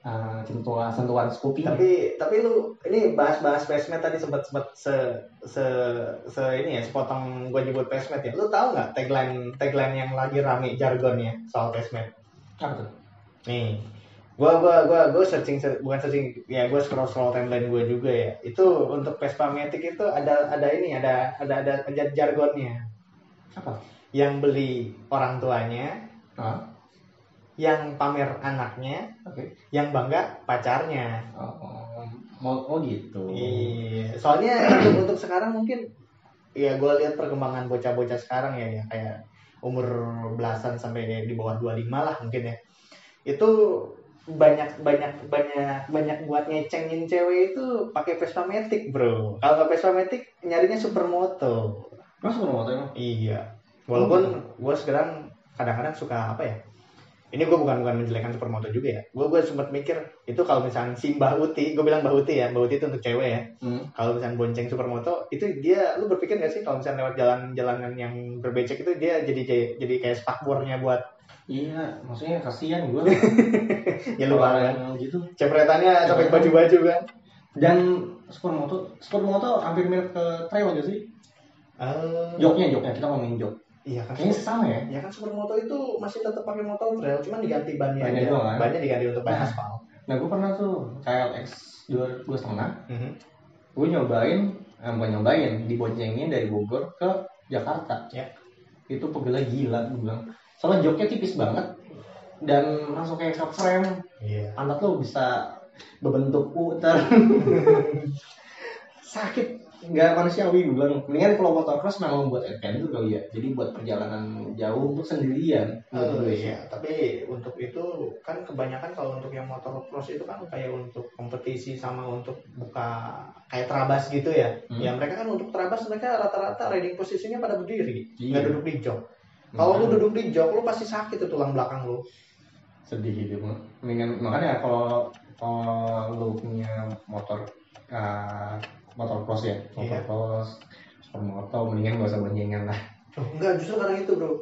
uh, sentuhan sentuhan Scoopy. Tapi tapi lu ini bahas-bahas Vesmet tadi sempat sempat se se se ini ya sepotong gua nyebut Vesmet ya. Lu tahu nggak tagline tagline yang lagi rame jargonnya soal Vesmet? Apa tuh? Nih, gua gua gua gua searching bukan searching ya gua scroll scroll timeline gua juga ya. Itu untuk Vespa Matic itu ada ada ini ada ada ada, ada jargonnya. Apa? Yang beli orang tuanya, Ah, yang pamer anaknya, oke. yang bangga pacarnya. Oh, oh, oh gitu. Iya, soalnya <clears throat> untuk, untuk sekarang mungkin ya gue lihat perkembangan bocah-bocah sekarang ya, ya kayak umur belasan sampai di bawah 25 lah mungkin ya. Itu banyak banyak banyak banyak buat ngecengin cewek itu pakai Vespa Matic, Bro. Kalau nggak Vespa Matic nyarinya Supermoto. Mas motor emang? Iya. Walaupun gue sekarang kadang-kadang suka apa ya? Ini gue bukan bukan menjelekkan supermoto juga ya. Gue gue sempat mikir itu kalau misalnya si Mbah Uti, gue bilang Mbah Uti ya, Mbah Uti itu untuk cewek ya. Hmm. Kalau misalnya bonceng supermoto, itu dia, lu berpikir gak sih kalau misalnya lewat jalan-jalanan yang berbecek itu dia jadi jadi kayak spakbornya buat Iya, maksudnya kasihan gue. <laughs> ya lu kan? gitu. Cepretannya sampai baju-baju kan? Dan supermoto, supermoto hampir mirip ke trail aja sih. Eh, Joknya, joknya kita ngomongin jok. iya kan? Kayaknya sama ya. Ya kan supermoto itu masih tetap pakai motor trail, cuman diganti bannya Bannya doang kan? Bannya diganti untuk ban Nah. aspal. Nah, gue pernah tuh KLX dua dua setengah. Mhm. Gue nyobain, eh, bukan nyobain, diboncengin dari Bogor ke Jakarta. Ya. Itu pegelnya gila, gue bilang. Soalnya joknya tipis banget dan langsung kayak short frame. Iya. anak lo bisa berbentuk U ntar <laughs> sakit nggak manusiawi gue bilang mendingan kalau motocross memang buat adventure kali ya jadi buat perjalanan jauh untuk sendirian Oh, gue iya, tapi untuk itu kan kebanyakan kalau untuk yang motor cross itu kan kayak untuk kompetisi sama untuk buka kayak terabas gitu ya. Hmm. Ya mereka kan untuk terabas mereka rata-rata riding posisinya pada berdiri, Iya. nggak duduk di jok. Kalau lu Makanya duduk di jok, lu pasti sakit tuh tulang belakang lu. sedih gitu. Mendingan makanya kalau kalau lo punya motor uh, motor cross ya motor Iya. cross supermoto mendingan gak usah boncengan lah. Oh, enggak, justru karena itu, Bro.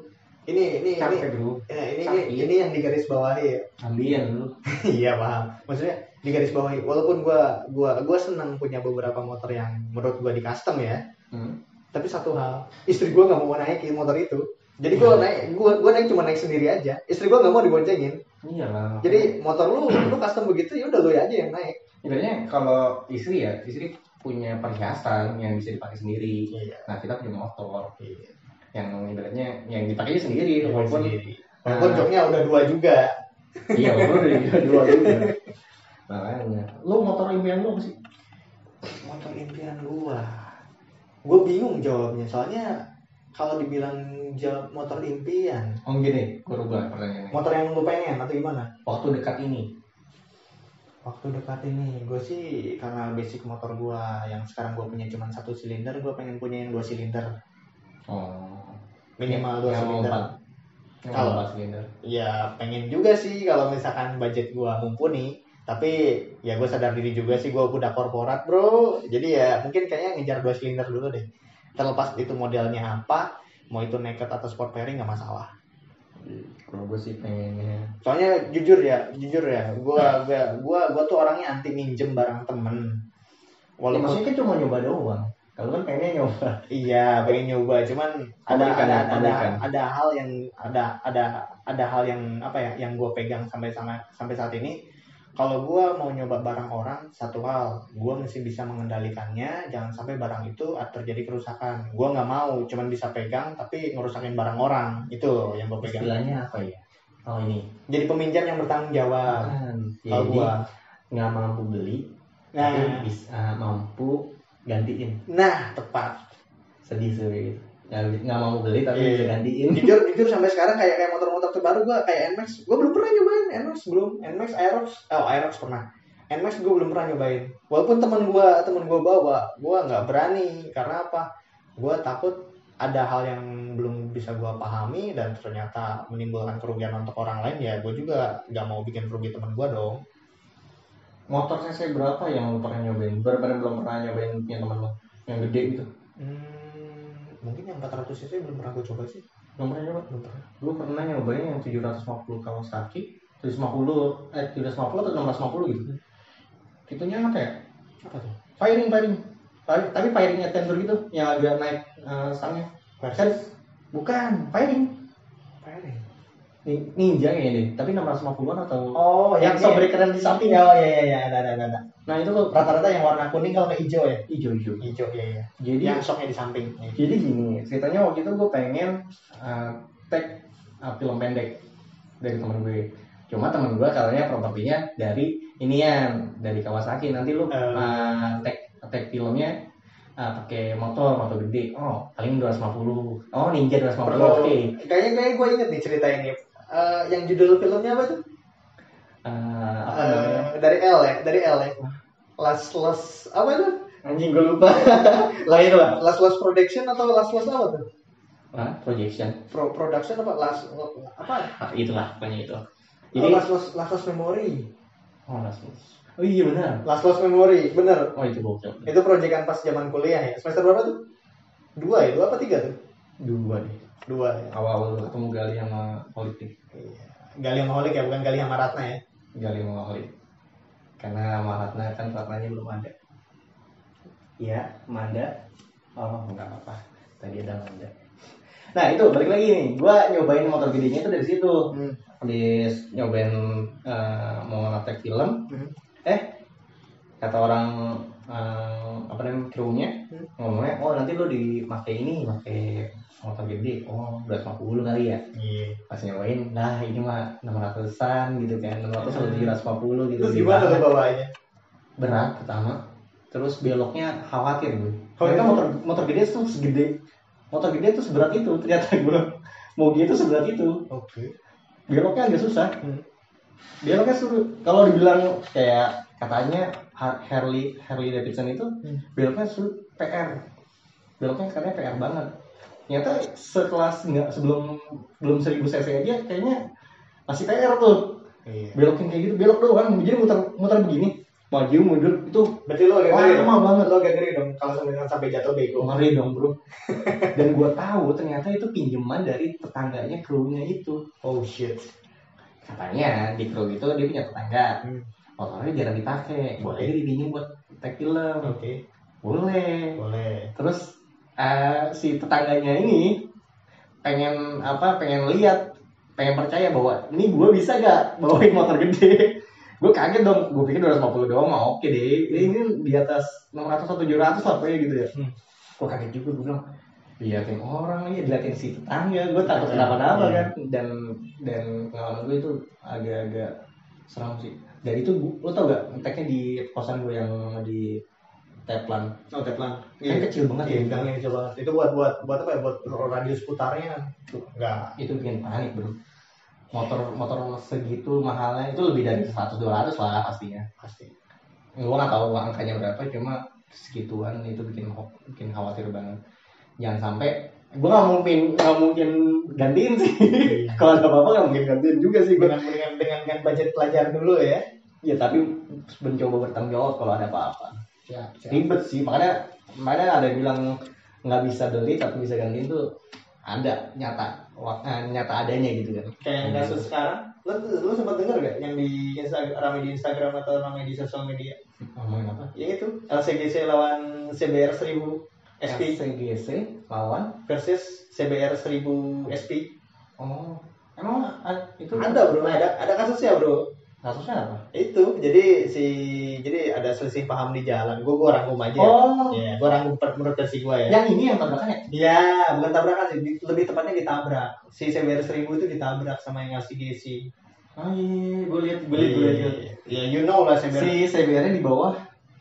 Ini ini ini. capek bro. Ya, ini, ini ini yang digaris bawahi ya. ambian lu <laughs> iya paham. Maksudnya di garis bawahi. Walaupun gua gua gua senang punya beberapa motor yang menurut gua di custom ya. Hmm. tapi satu hal istri gua nggak mau naikin motor itu jadi gua Hmm. naik gua gua naik cuma naik sendiri aja. Istri gua nggak mau diboncengin. Iyalah. Jadi motor lu lu custom begitu ya udah lu aja yang naik. Ibaratnya kalau istri ya, istri punya perhiasan yang bisa dipakai sendiri. iya. Nah kita punya motor. Iya. Yang ibaratnya yang dipakai sendiri, walaupun sendiri. Walaupun joknya udah dua juga. Iya walaupun udah dua dua juga. Makanya, lu motor impian lu apa sih? motor impian gua. Gua bingung jawabnya soalnya kalau dibilang jawab motor impian. Oh gini, gue rubah pertanyaannya. motor yang lu pengen atau gimana? Waktu dekat ini, waktu dekat ini gue sih karena basic motor gua yang sekarang gue punya cuma satu silinder gue pengen punya yang dua silinder. Oh. Minimal dua Yang silinder. empat. Yang mau Kalau- empat silinder. ya pengen juga sih kalau misalkan budget gua mumpuni. Tapi ya gue sadar diri juga sih gue udah korporat bro. Jadi ya mungkin kayaknya ngejar dua silinder dulu deh terlepas itu modelnya apa mau itu naked atau sport pairing nggak masalah. Kalau gue sih pengennya. Soalnya jujur ya jujur ya gua gua gua gua tuh orangnya anti minjem barang temen. Ya, walaupun maksudnya kan cuma nyoba doang. Kalau kan pengennya nyoba. iya pengen nyoba cuman ada ada ya, ada ada hal yang ada ada ada hal yang apa ya yang gue pegang sampai sama sampai saat ini kalau gua mau nyoba barang orang satu hal gua mesti bisa mengendalikannya. Jangan sampai barang itu terjadi kerusakan. Gua nggak mau cuman bisa pegang tapi ngerusakin barang orang. Itu yang gue pegang. Istilahnya apa ya? Oh ini. jadi peminjam yang bertanggung jawab. Kalau gua. nggak mampu beli, nah. tapi bisa mampu gantiin. nah tepat. Sedih sih gitu. Nggak, nggak mampu beli tapi bisa gantiin. jujur jujur sampai sekarang kayak kayak motor-motor terbaru gua kayak Nmax gua belum pernah nyobain Nmax belum Nmax Aerox oh Aerox pernah Nmax gua belum pernah nyobain walaupun teman gua teman gua bawa gua nggak berani karena apa gua takut ada hal yang belum bisa gua pahami dan ternyata menimbulkan kerugian untuk orang lain ya gua juga nggak mau bikin rugi teman gua dong Motor CC berapa yang lu pernah nyobain? Berapa yang belum pernah nyobain punya teman lo? Yang gede gitu. hmm, mungkin yang 400 cc belum pernah gua coba sih Belum pernah nyoba? belum pernah Gue pernah nyobain yang 750 Kawasaki, 750 eh 750 atau 650 gitu. Itunya apa ya? apa tuh Firing, firing. Tapi firingnya tender gitu, yang agak naik eh, stangnya. Kan bukan. Firing. Ni- Ninja kayaknya deh, tapi 650-an atau oh yang sobrikeran di samping. oh iya iya iya ada ada ada, Nah, itu tuh rata-rata yang warna kuning kalau nggak hijau ya hijau-hijau. hijau ya ya Jadi yang shocknya di samping Jadi gini, ceritanya waktu itu gue pengen uh, tag uh, film pendek dari temen gue. Cuma temen gue katanya propertinya dari inian, dari Kawasaki. Nanti lu Eh. uh, tag tag filmnya uh, pakai motor, motor gede. Oh, paling 250. Oh, Ninja 250. Oke. Perlu- kayaknya kayaknya gue inget nih cerita ini Eh, yang judul filmnya apa tuh Uh, apa namanya? dari L ya dari L ya Last Last apa itu Anjing gue lupa. <laughs> lah itu lah. Last Last Production atau Last Last apa tuh Hah? Projection. Pro Production apa Last apa Ah, itulah pokoknya itu. Jadi Jadi Last Last Last Last Memory oh, last Oh iya benar. Last Last Memory bener Oh itu bokep. itu proyekan pas zaman kuliah ya semester berapa tuh dua ya dua apa tiga tuh Dua deh. Dua ya Awal ketemu Gali sama politik. Iya. Gali Maholic ya bukan Gali sama Ratna ya Gali Maholi. Karena sama Ratna kan Ratnanya belum ada. Iya, Manda. Oh, enggak apa-apa. Tadi ada Manda. Nah, itu balik lagi nih. Gua nyobain motor gedenya itu dari situ. Hmm. Habis nyobain eh, mau ngetek film, Hmm. eh kata orang eh, apa namanya krunya Hmm. ngomongnya oh nanti lo dipakai ini pakai motor gede oh 250 kali ya? Iya. pas nyobain nah ini mah 600an gitu kan 600 atau 750 gitu Terus Di gimana tuh bawahnya? berat pertama. Terus beloknya khawatir gue ternyata motor motor gede tuh segede. Motor gede tuh seberat itu ternyata gue mau gitu seberat itu. Oke. beloknya agak susah. Hmm. beloknya suruh kalau dibilang kayak katanya Ha- Harley Harley Davidson itu Hmm. beloknya suruh PR beloknya katanya PR banget ternyata sekelas nggak sebelum belum 1000 cc aja kayaknya masih PR tuh Iya. belokin kayak gitu belok doang jadi muter muter begini maju mundur itu Berarti lo agak ngeri dong. lama banget. Lo agak ngeri dong kalau misalkan sampai jatuh bego. ngeri dong bro <laughs> dan gua tahu ternyata itu pinjaman dari tetangganya krunya itu Oh shit. katanya di kru itu dia punya tetangga Hmm. motornya jarang dipakai boleh dipinjam buat tag film Oke. boleh Boleh. terus eh, si tetangganya ini pengen apa pengen lihat pengen percaya bahwa ini gue bisa gak bawain motor gede? <laughs> Gue kaget dong gue pikir 250 doang mah oke deh ini di atas 600 atau 700 lah pokoknya gitu ya. Hmm. gue kaget juga gue bilang liatin orang ya diliatin si tetangga. Gue takut kenapa-napa Iya. kan. Dan dan pengalaman gue itu agak-agak seram sih. Dari itu lo tau gak ngeteknya di kosan gue yang di Teplan Oh teplan. kan kecil banget Iya, ya gangnya kecil banget. Itu buat buat buat apa ya? Buat radius putarnya. Enggak. itu bikin panik bro motor motor segitu mahalnya itu lebih dari 100 200 lah pastinya Pasti. gua nggak tahu angkanya berapa cuma segituan itu bikin bikin khawatir banget jangan sampai gue nggak mungkin nggak mungkin gantiin sih Iya. <laughs> kalau ada apa-apa nggak mungkin gantiin juga sih gue dengan dengan dengan dengan budget pelajar dulu ya ya tapi mencoba bertanggung jawab kalau ada apa-apa siap ribet sih makanya makanya ada yang bilang nggak bisa beli tapi bisa gantiin tuh ada nyata Wah, eh, nyata adanya gitu kan. Kayak yang kasus sekarang lu lu sempat dengar gak yang di Instagram ramai di Instagram atau ramai di sosial media? Ngomongin apa? Yang itu LCGC lawan CBR 1000 SP SCGC lawan? Versus CBR 1000 SP oh emang itu? Ada bro. Ada ada kasusnya bro kasusnya apa? Itu jadi si jadi ada selisih paham di jalan. Gue gue rangkum aja oh. Ya gue rangkum per- menurut versi gue ya. Yang ini yang tabrakan ya Ya, bukan tabrakan sih, lebih tepatnya ditabrak. Si CBR 1000 itu ditabrak sama yang LCGC. oh iya gue lihat gue lihat gue lihat. Ya, you know lah CBR. si CBR nya di bawah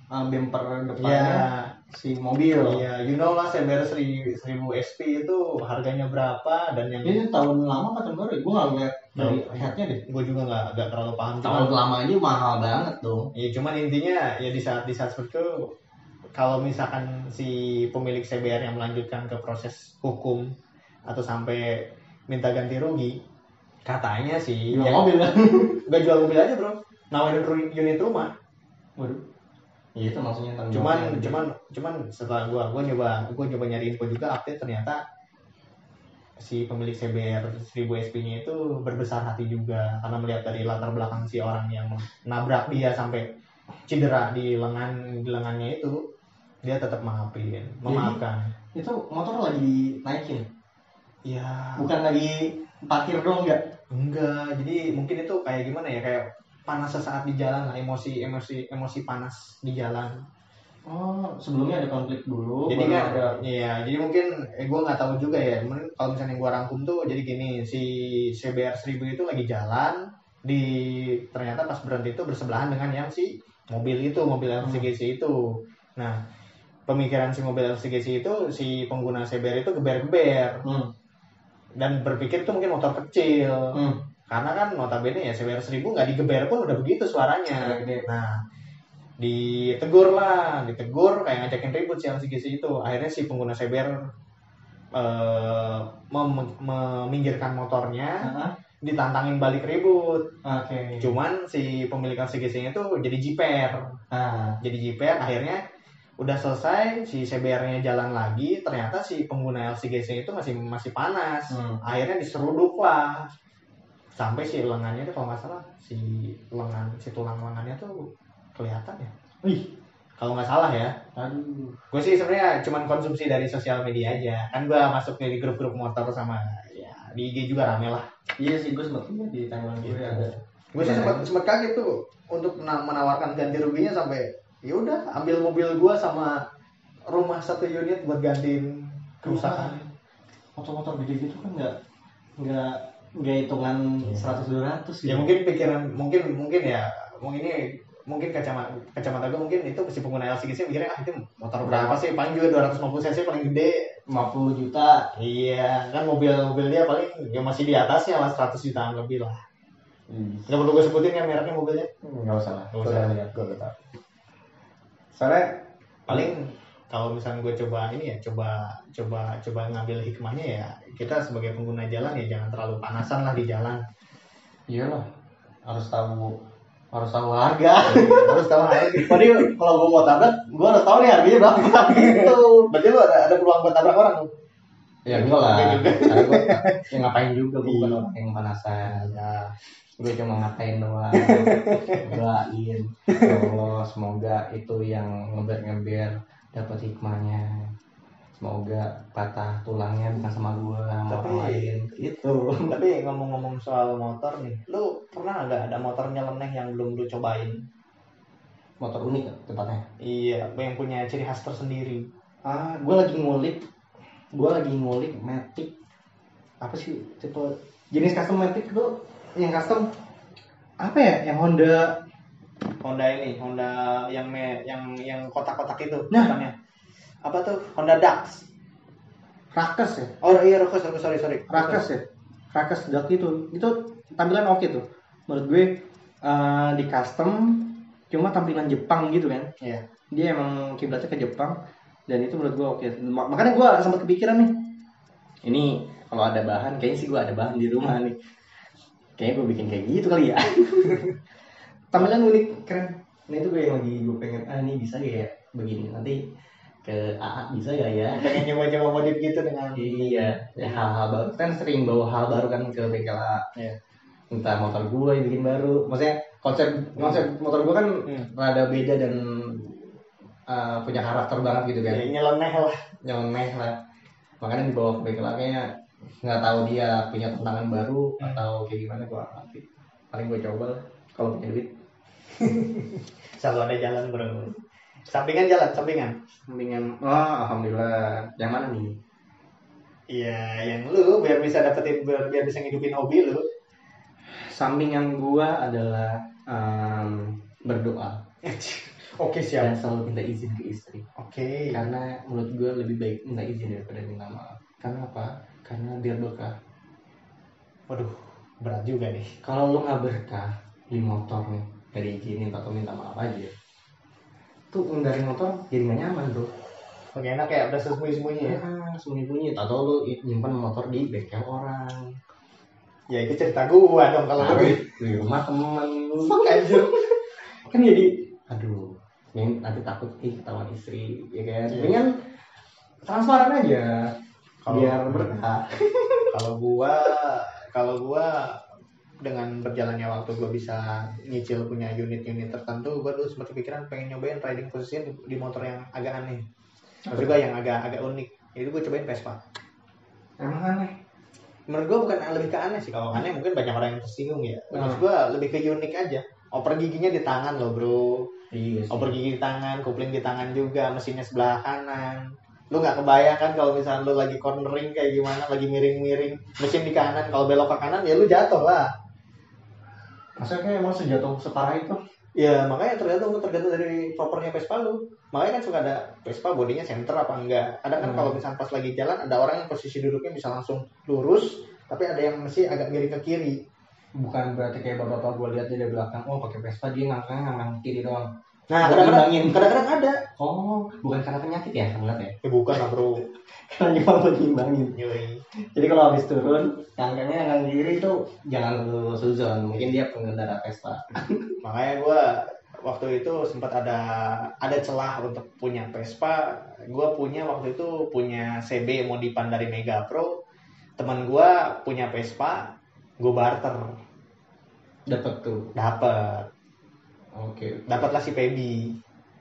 uh, bumper depannya. Ya, si mobil. Iya, you know lah CBR 1000 SP itu harganya berapa dan yang ini tahun lama apa tahun baru ya? gue nggak lihat dari headnya deh. Gue juga nggak nggak terlalu paham. tahun Cuman, lama aja mahal banget tuh ya cuman intinya ya di saat di saat seperti itu kalau misalkan si pemilik CBR yang melanjutkan ke proses hukum atau sampai minta ganti rugi, katanya sih jual ya- mobil. <laughs> kan Gak jual mobil aja bro, nawarin unit rumah. waduh iya itu maksudnya tanggung Cuman, jawabnya. cuman, cuman setelah gua, gua nyoba, gua nyoba nyari info juga update ternyata si pemilik CBR 1000 SP-nya itu berbesar hati juga karena melihat dari latar belakang si orang yang nabrak dia sampai cedera di lengan di lengannya itu dia tetap maafin, memaafkan. itu motor lagi naikin Ya, bukan lagi parkir dong enggak enggak. Jadi mungkin itu kayak gimana ya, kayak panas sesaat di jalan lah, emosi, emosi, emosi panas di jalan. oh sebelumnya ada konflik dulu jadi kan ada iya jadi mungkin eh, gue nggak tahu juga ya Mungkin kalau misalnya gue rangkum tuh jadi gini si CBR 1000 itu lagi jalan di ternyata pas berhenti itu bersebelahan dengan yang si mobil itu mobil LCGC itu nah pemikiran si mobil LCGC itu si pengguna CBR itu geber-geber hmm. dan berpikir itu mungkin motor kecil Hmm. Karena kan notabene ya CBR 1000 nggak digeber pun udah begitu suaranya. Suara gede. nah ditegur lah ditegur kayak ngajakin ribut si LCGC itu akhirnya si pengguna CBR eh, mem- meminggirkan motornya Ah, ditantangin balik ribut. Oke. Cuman si pemilik LCGC nya tuh jadi jiper. Ah. Jadi jiper akhirnya udah selesai si CBR-nya jalan lagi ternyata si pengguna LCGC itu masih masih panas. Hmm. akhirnya diseruduk lah sampai si lengannya itu kalau nggak salah si lengan si tulang lengannya tuh kelihatan ya? Wih, kalau nggak salah ya. Aduh. gue sih sebenarnya cuman konsumsi dari sosial media aja. Kan gue masuk di grup-grup motor sama ya di IG juga rame lah. Iya sih, gue sempet di timeline gue ada. gue sih sempat sempat kaget tuh untuk mena- menawarkan ganti ruginya sampai ya udah ambil mobil gue sama rumah satu unit buat gantiin kerusakan Motor-motor gede gitu kan nggak nggak nggak hitungan seratus dua ratus ya mungkin pikiran mungkin mungkin ya mungkin ini mungkin kacamata kacamata gue mungkin itu si pengguna LCGC mikirnya ah itu motor berapa sih paling juga 250 cc paling gede 50 juta. iya kan mobil mobil dia paling ya masih di atasnya lah 100 jutaan lebih lah nggak perlu gue sebutin kan mereknya mobilnya Nggak usah lah. Nggak usah. lihat, gue udah tahu. Soalnya paling kalau misalnya gue coba ini ya coba coba coba ngambil hikmahnya ya kita sebagai pengguna jalan ya jangan terlalu panasan lah di jalan. Iyalah. Harus tahu harus tahu harga. harus tahu harga. Tadi kalau gue mau tabrak, gue harus tahu nih harganya berapa. Gitu. berarti lu ada ada peluang buat tabrak orang. Lu Ya gue lah. Karena gue ya ngapain juga gue bukan Iya. orang yang panasan. ya gue cuma ngatain doang. <laughs> Doain. Allah semoga itu yang ngeber-ngeber dapat hikmahnya. Semoga patah tulangnya bukan sama gue sama Tapi- orang lain. itu <laughs> tapi ngomong-ngomong soal motor nih lu pernah nggak ada motor nyeleneh yang belum lu cobain? Motor unik ya tempatnya? Iya yang punya ciri khas tersendiri. Ah gue lagi ngulik gue lagi ngulik Matic. Apa sih tipe jenis custom Matic itu yang custom? Apa ya? Yang Honda Honda ini Honda yang me, yang yang kotak-kotak itu Nah. namanya apa tuh? Honda Dax Rakas ya? Oh iya Rakas Rakas sorry sorry. Rakas ya? Rakas Dark itu itu tampilan oke tuh. Menurut gue eh, di custom cuma tampilan Jepang gitu kan. Iya. Dia emang kiblatnya ke Jepang dan itu menurut gue oke. Ma- makanya gue sempat kepikiran nih. Ini kalau ada bahan kayaknya sih gue ada bahan di rumah nih. Kayaknya gue bikin kayak gitu kali ya <laughs> tampilan unik keren. Nah itu gue yang lagi gue pengen ah ini bisa gak ya begini. Nanti ke AA bisa gak ya? <laughs> Pengen nyoba-nyoba modif gitu dengan iya ya hal-hal baru. Kan sering bawa hal baru kan ke bengkel AA Iya. entah motor gue yang bikin baru. Maksudnya konsep konsep motor gue kan Hmm. rada beda dan uh, punya karakter banget gitu kan. Ya, nyeleneh lah. Nyeleneh lah. Makanya dibawa ke bengkel kayaknya nggak tahu dia punya tantangan baru Hmm. atau kayak gimana gue ngerti. Paling gue coba lah kalau punya duit <laughs> selalu ada jalan bro. Sampingan jalan sampingan. Mendingan oh alhamdulillah. Yang mana nih? Iya yang lu biar bisa dapetin biar, bisa ngidupin hobi lu. Sampingan gua adalah em, berdoa. <laughs> Oke dan siap selalu minta izin ke istri. Oke. Karena menurut gua lebih baik minta izin daripada minta maaf. Karena apa? Karena biar berkah. Waduh berat juga nih. Kalau lu nggak berkah di motor nih dari izinin atau minta maaf aja. Tuh dari motor jadi nggak nyaman bro. Oke enak ya udah sembunyi-sembunyi ya? Ya sembunyi bunyi atau lu nyimpan motor di bengkel orang. Ya itu cerita gua dong kalau Nah, di rumah temen <laughs> fuck anjir kan jadi aduh ini nanti takut ih ketahuan istri ya kan? Iya. dengan transparan aja Kalau- biar berkah. <laughs> kalau gua kalau gua dengan berjalannya waktu gua bisa nyicil punya unit-unit tertentu gua dulu sempat kepikiran pengen nyobain riding position di, di motor yang agak aneh. Maksud gua yang agak agak unik. Itu gua cobain Vespa. Emang aneh? Menurut gua bukan lebih ke aneh sih kalau aneh mungkin banyak orang yang tersinggung ya. Maksud gua lebih ke unik aja. Oper giginya di tangan loh bro. Iya sih. Oper gigi di tangan kopling di tangan juga mesinnya sebelah kanan. Lu nggak kebayang kan kalau misalnya lu lagi cornering kayak gimana lagi miring-miring. Mesin di kanan kalau belok ke kanan ya lu jatuh lah maksudnya kayak emang sejatuh separah itu? Ya makanya tergantung tergantung dari propernya Vespa lu. Makanya kan suka ada Vespa bodinya center apa enggak. Ada kan Hmm. kalau misalnya pas lagi jalan ada orang yang posisi duduknya bisa langsung lurus tapi ada yang masih agak miring ke kiri. Bukan berarti kayak bapak-bapak gue lihat dari belakang oh pakai Vespa dia ngangkang ngangkang kiri doang nah kadang-kadang kadang-kadang ada. Oh bukan karena penyakit ya ngeliat ya? Ya bukan lah bro. <laughs> Karena cuma buat Yoi. jadi kalau habis turun ngangkangnya ngangkang kiri itu jangan lu suzon. Mungkin dia pengendara Vespa. <laughs> Makanya gua waktu itu sempat ada ada celah untuk punya Vespa. Gua punya waktu itu punya CB modifan dari Mega Pro. Teman gua punya Vespa gue barter. Dapat tuh. Dapat oke. Dapatlah si Feby.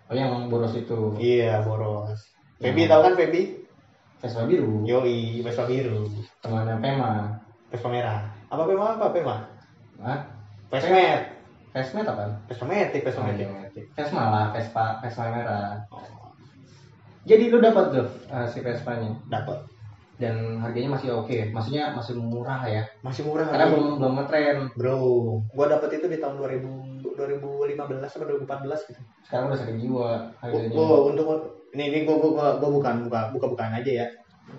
Oh yang boros itu. Iya boros. Feby tahu kan Feby? Vespa biru. Yoi Vespa biru. Temannya Pema. Vespa merah. Apa Pema apa Pema? Hah? Vesmet Vespa apa? Vespa Matic Vespa Matic Vespa lah, Vespa, Vespa merah. Jadi lu dapat tuh uh, si Vespanya dapat dan harganya masih oke, maksudnya masih murah ya. masih murah Karena belum belum ngetren. bro gua dapat itu di tahun 2000 2015 atau 2014 gitu Sekarang udah sakit jiwa harganya. Oh, untuk ini ini gua, gua, gua, gua bukan buka buka bukan aja ya.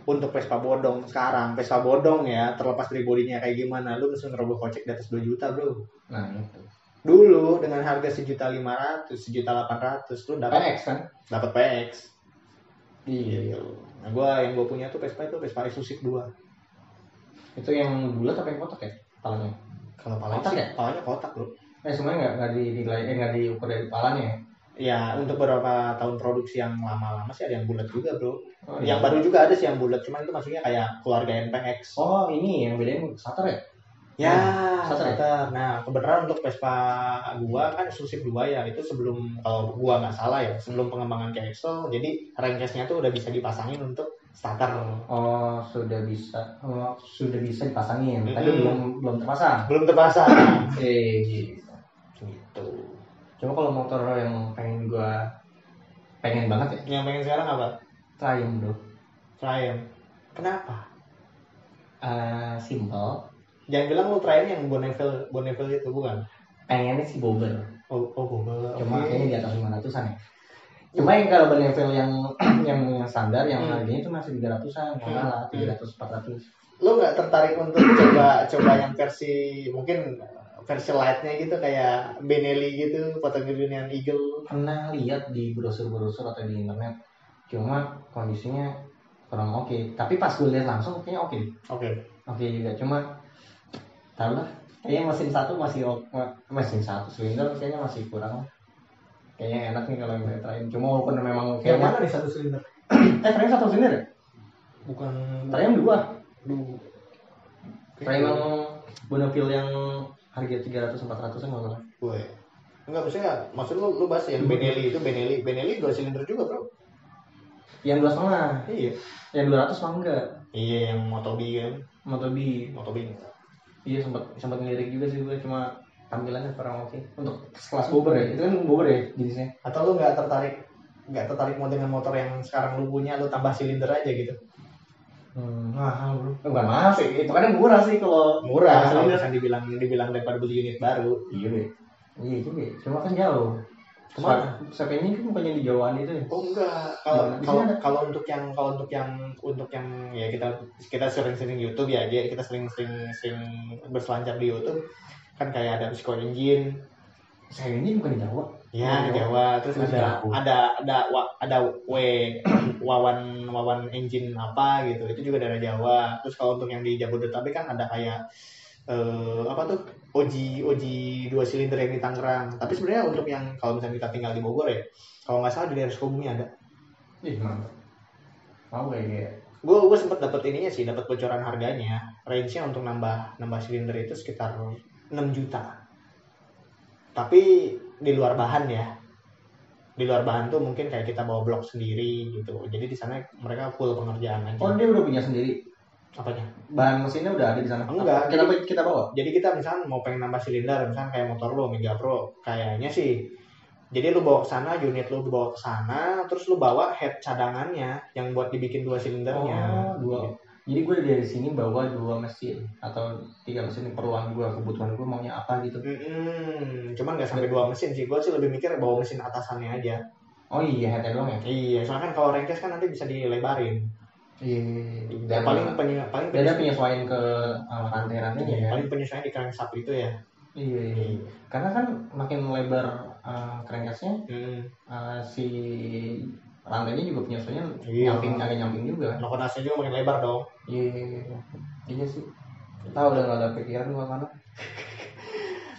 Untuk Vespa bodong sekarang, Vespa bodong ya, terlepas dari bodinya kayak gimana, lu mesti ngerogoh kocek di atas 2 juta, Bro. Nah, itu. Dulu dengan harga sejuta lima ratus, sejuta delapan ratus, lu dapat PX kan? dapat PX. Iya. Nah, gua yang gua punya tuh Vespa itu Vespa eksklusif 2. Itu yang bulat apa yang kotak ya? Palanya. Kalau palanya Kotak sih, ya? palanya kotak, Bro. Eh semuanya nggak nggak dinilai eh nggak diukur dari palanya ya? Ya, untuk beberapa tahun produksi yang lama-lama sih ada yang bulat juga, Bro. Oh, yang iya. baru juga ada sih yang bulat, cuman itu maksudnya kayak keluarga NPX. Oh ini yang bedain starter ya? Ya, starter ya? starter. Nah, kebenaran untuk Vespa gua kan eksklusif dua ya. Itu sebelum kalau gua nggak salah ya, sebelum pengembangan ke Excel, jadi crankcase-nya tuh udah bisa dipasangin untuk starter. Oh sudah bisa oh, sudah bisa dipasangin, tapi Mm-mm. belum belum terpasang. Belum terpasang. <laughs> Eh. Coba kalau motor yang pengen gua pengen banget ya, Yang pengen sekarang apa? Triumph bro. Triumph. Kenapa? Eh, simple. Jangan bilang lu Triumph yang Bonneville Bonneville itu bukan? Pengennya sih bobber. Oh, oh, Bonneville. Cuma Oke. kayaknya di atas 500-an ya. Cuma yang kalau Beneville yang <clears throat> yang standar yang Hmm. harganya itu masih 300-an, nggak Hmm. kalah 300 400. Lu nggak tertarik untuk coba coba yang versi mungkin versi lightnya gitu kayak Benelli gitu, Patagonian Eagle. Pernah lihat di brosur-brosur atau di internet. Cuma kondisinya kurang oke tapi pas gue lihat langsung kayaknya oke Oke. oke juga cuma tahu lah kayaknya mesin satu masih mesin satu silinder kayaknya masih kurang kayaknya enak nih kalau yang terakhir cuma walaupun memang kayaknya mana nih satu silinder? <clears throat> eh frame satu silinder ya Bukan frame dua Duh. frame yang Bonafil yang harga 300 400 an kalau Gue. Enggak maksudnya, maksud lu lu bahas yang Benelli itu Benelli, Benelli dua silinder juga, Bro. yang dua setengah Iya. yang 200 mah enggak Iya, yang Motobi kan. Motobi Motobi enggak. iya sempat sempat ngelirik juga sih gue cuma tampilannya kurang oke untuk kelas Bogor ya itu kan Bogor ya jenisnya Atau lu nggak tertarik nggak tertarik mau dengan motor yang sekarang lu punya, lu tambah silinder aja gitu. Hmm. Mahal, Bro. bukan mahal sih. Itu kan murah sih kalau Murah, kalau misalnya dibilang dibilang daripada beli unit baru. iya deh iya juga cuma kan jauh. Ke mana? Sampai ini kan bukannya di Jawaan itu ya? Oh enggak, kalau Nah, di kalau ada. kalau untuk yang kalau untuk yang untuk yang ya kita kita sering-sering YouTube ya, dia kita sering-sering sering berselancar di YouTube. Kan kayak ada Psico Engine, saya ini bukan di Jawa. Ya Oh, Jawa, terus Terus ada ada ada wa- ada W <clears throat> Wawan Wawan Engine apa gitu, itu juga dari Jawa. Terus kalau untuk yang di Jabodetabek kan ada kayak eh, apa tuh? Oji Oji dua silinder yang di Tangerang. Tapi sebenarnya untuk yang kalau misalnya kita tinggal di Bogor ya, kalau nggak salah di daerah Sukabumi ada. ih mantap mau kayak kayak gue gue sempet dapet ininya sih dapat bocoran harganya. Range nya untuk nambah nambah silinder itu sekitar 6 juta. Tapi di luar bahan ya di luar bahan tuh mungkin kayak kita bawa blok sendiri gitu. Jadi di sana mereka full pengerjaan aja. Oh dia udah punya sendiri? Apanya? Bahan mesinnya udah ada di sana? Enggak, kita kita bawa? jadi kita misalnya mau pengen nambah silinder misalnya kayak motor lo Mega Pro kayaknya sih. Jadi lu bawa ke sana unit lu bawa ke sana terus lu bawa head cadangannya yang buat dibikin dua silindernya. Oh, dua. Jadi gue dari sini bawa dua mesin atau tiga mesin keperluan gue kebutuhan gue maunya apa gitu. Hmm, cuman nggak sampai dua mesin sih. Gue sih lebih mikir bawa mesin atasannya aja. Oh iya headnya doang ya. Iya, soalnya kan kalau rengkes kan nanti bisa dilebarin. Iya. Ya, paling penye, paling penyesuaian, penyesuaian ke uh, rantai rantainya ya. paling penyesuaian di crankshaft itu ya. Iya, iya. Karena kan makin lebar uh, crankcase-nya Hmm. uh, si rantainya juga penyesuaian Iya. nyamping agak nyamping juga. Nokonasnya juga makin lebar dong. Iya, iya sih. Tahu udah nggak ada pikiran gua mana.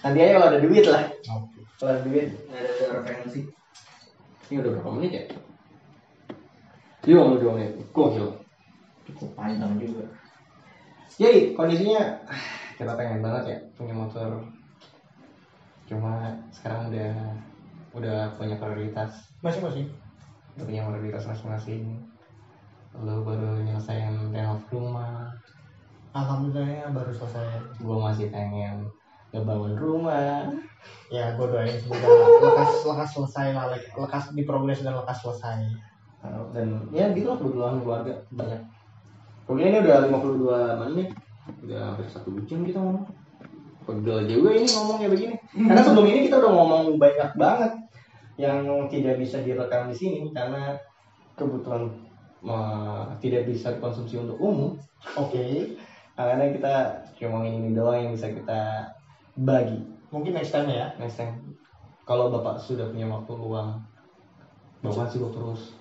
Nanti aja kalau ada duit lah. Oke. Kalau ada duit nggak ada, ada referensi. Ini udah berapa menit ya? Dua menit, dua menit. Gokil. Cukup panjang juga. Jadi kondisinya kita pengen banget ya punya motor. Cuma sekarang udah udah punya prioritas, Masing-masing. Udah punya prioritas masing-masing. Lu baru nyelesain renov rumah, Alhamdulillah baru selesai. gue masih pengen ngebangun rumah. Ya, gue doain semoga lekas lekas selesai lah, le- lekas diprogres dan lekas selesai. Dan ya gitu lah kebetulan keluarga banyak. Pokoknya ini udah 52 menit. Udah hampir satu jam kita ngomong. Pegel juga ini ngomongnya begini. Karena sebelum ini kita udah ngomong banyak banget yang tidak bisa direkam di sini karena kebutuhan uh, tidak bisa dikonsumsi untuk umum Oke. Nah, karena kita cuma ini doang yang bisa kita bagi Mungkin next time ya. next time kalau bapak sudah punya waktu luang bapak sibuk terus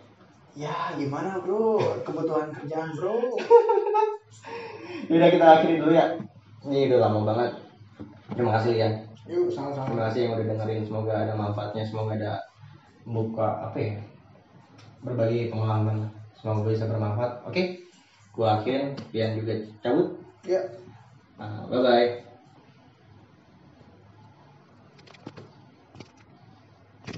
Ya, gimana bro? Kebutuhan kerjaan bro. <laughs> Yaudah kita akhiri dulu ya ini udah lama banget terima kasih ya Yuk, sama-sama. terima kasih yang udah dengerin semoga ada manfaatnya semoga ada buka apa ya berbagi pengalaman semoga bisa bermanfaat. Oke gua akhirin Pian juga cabut. Ya. nah, bye bye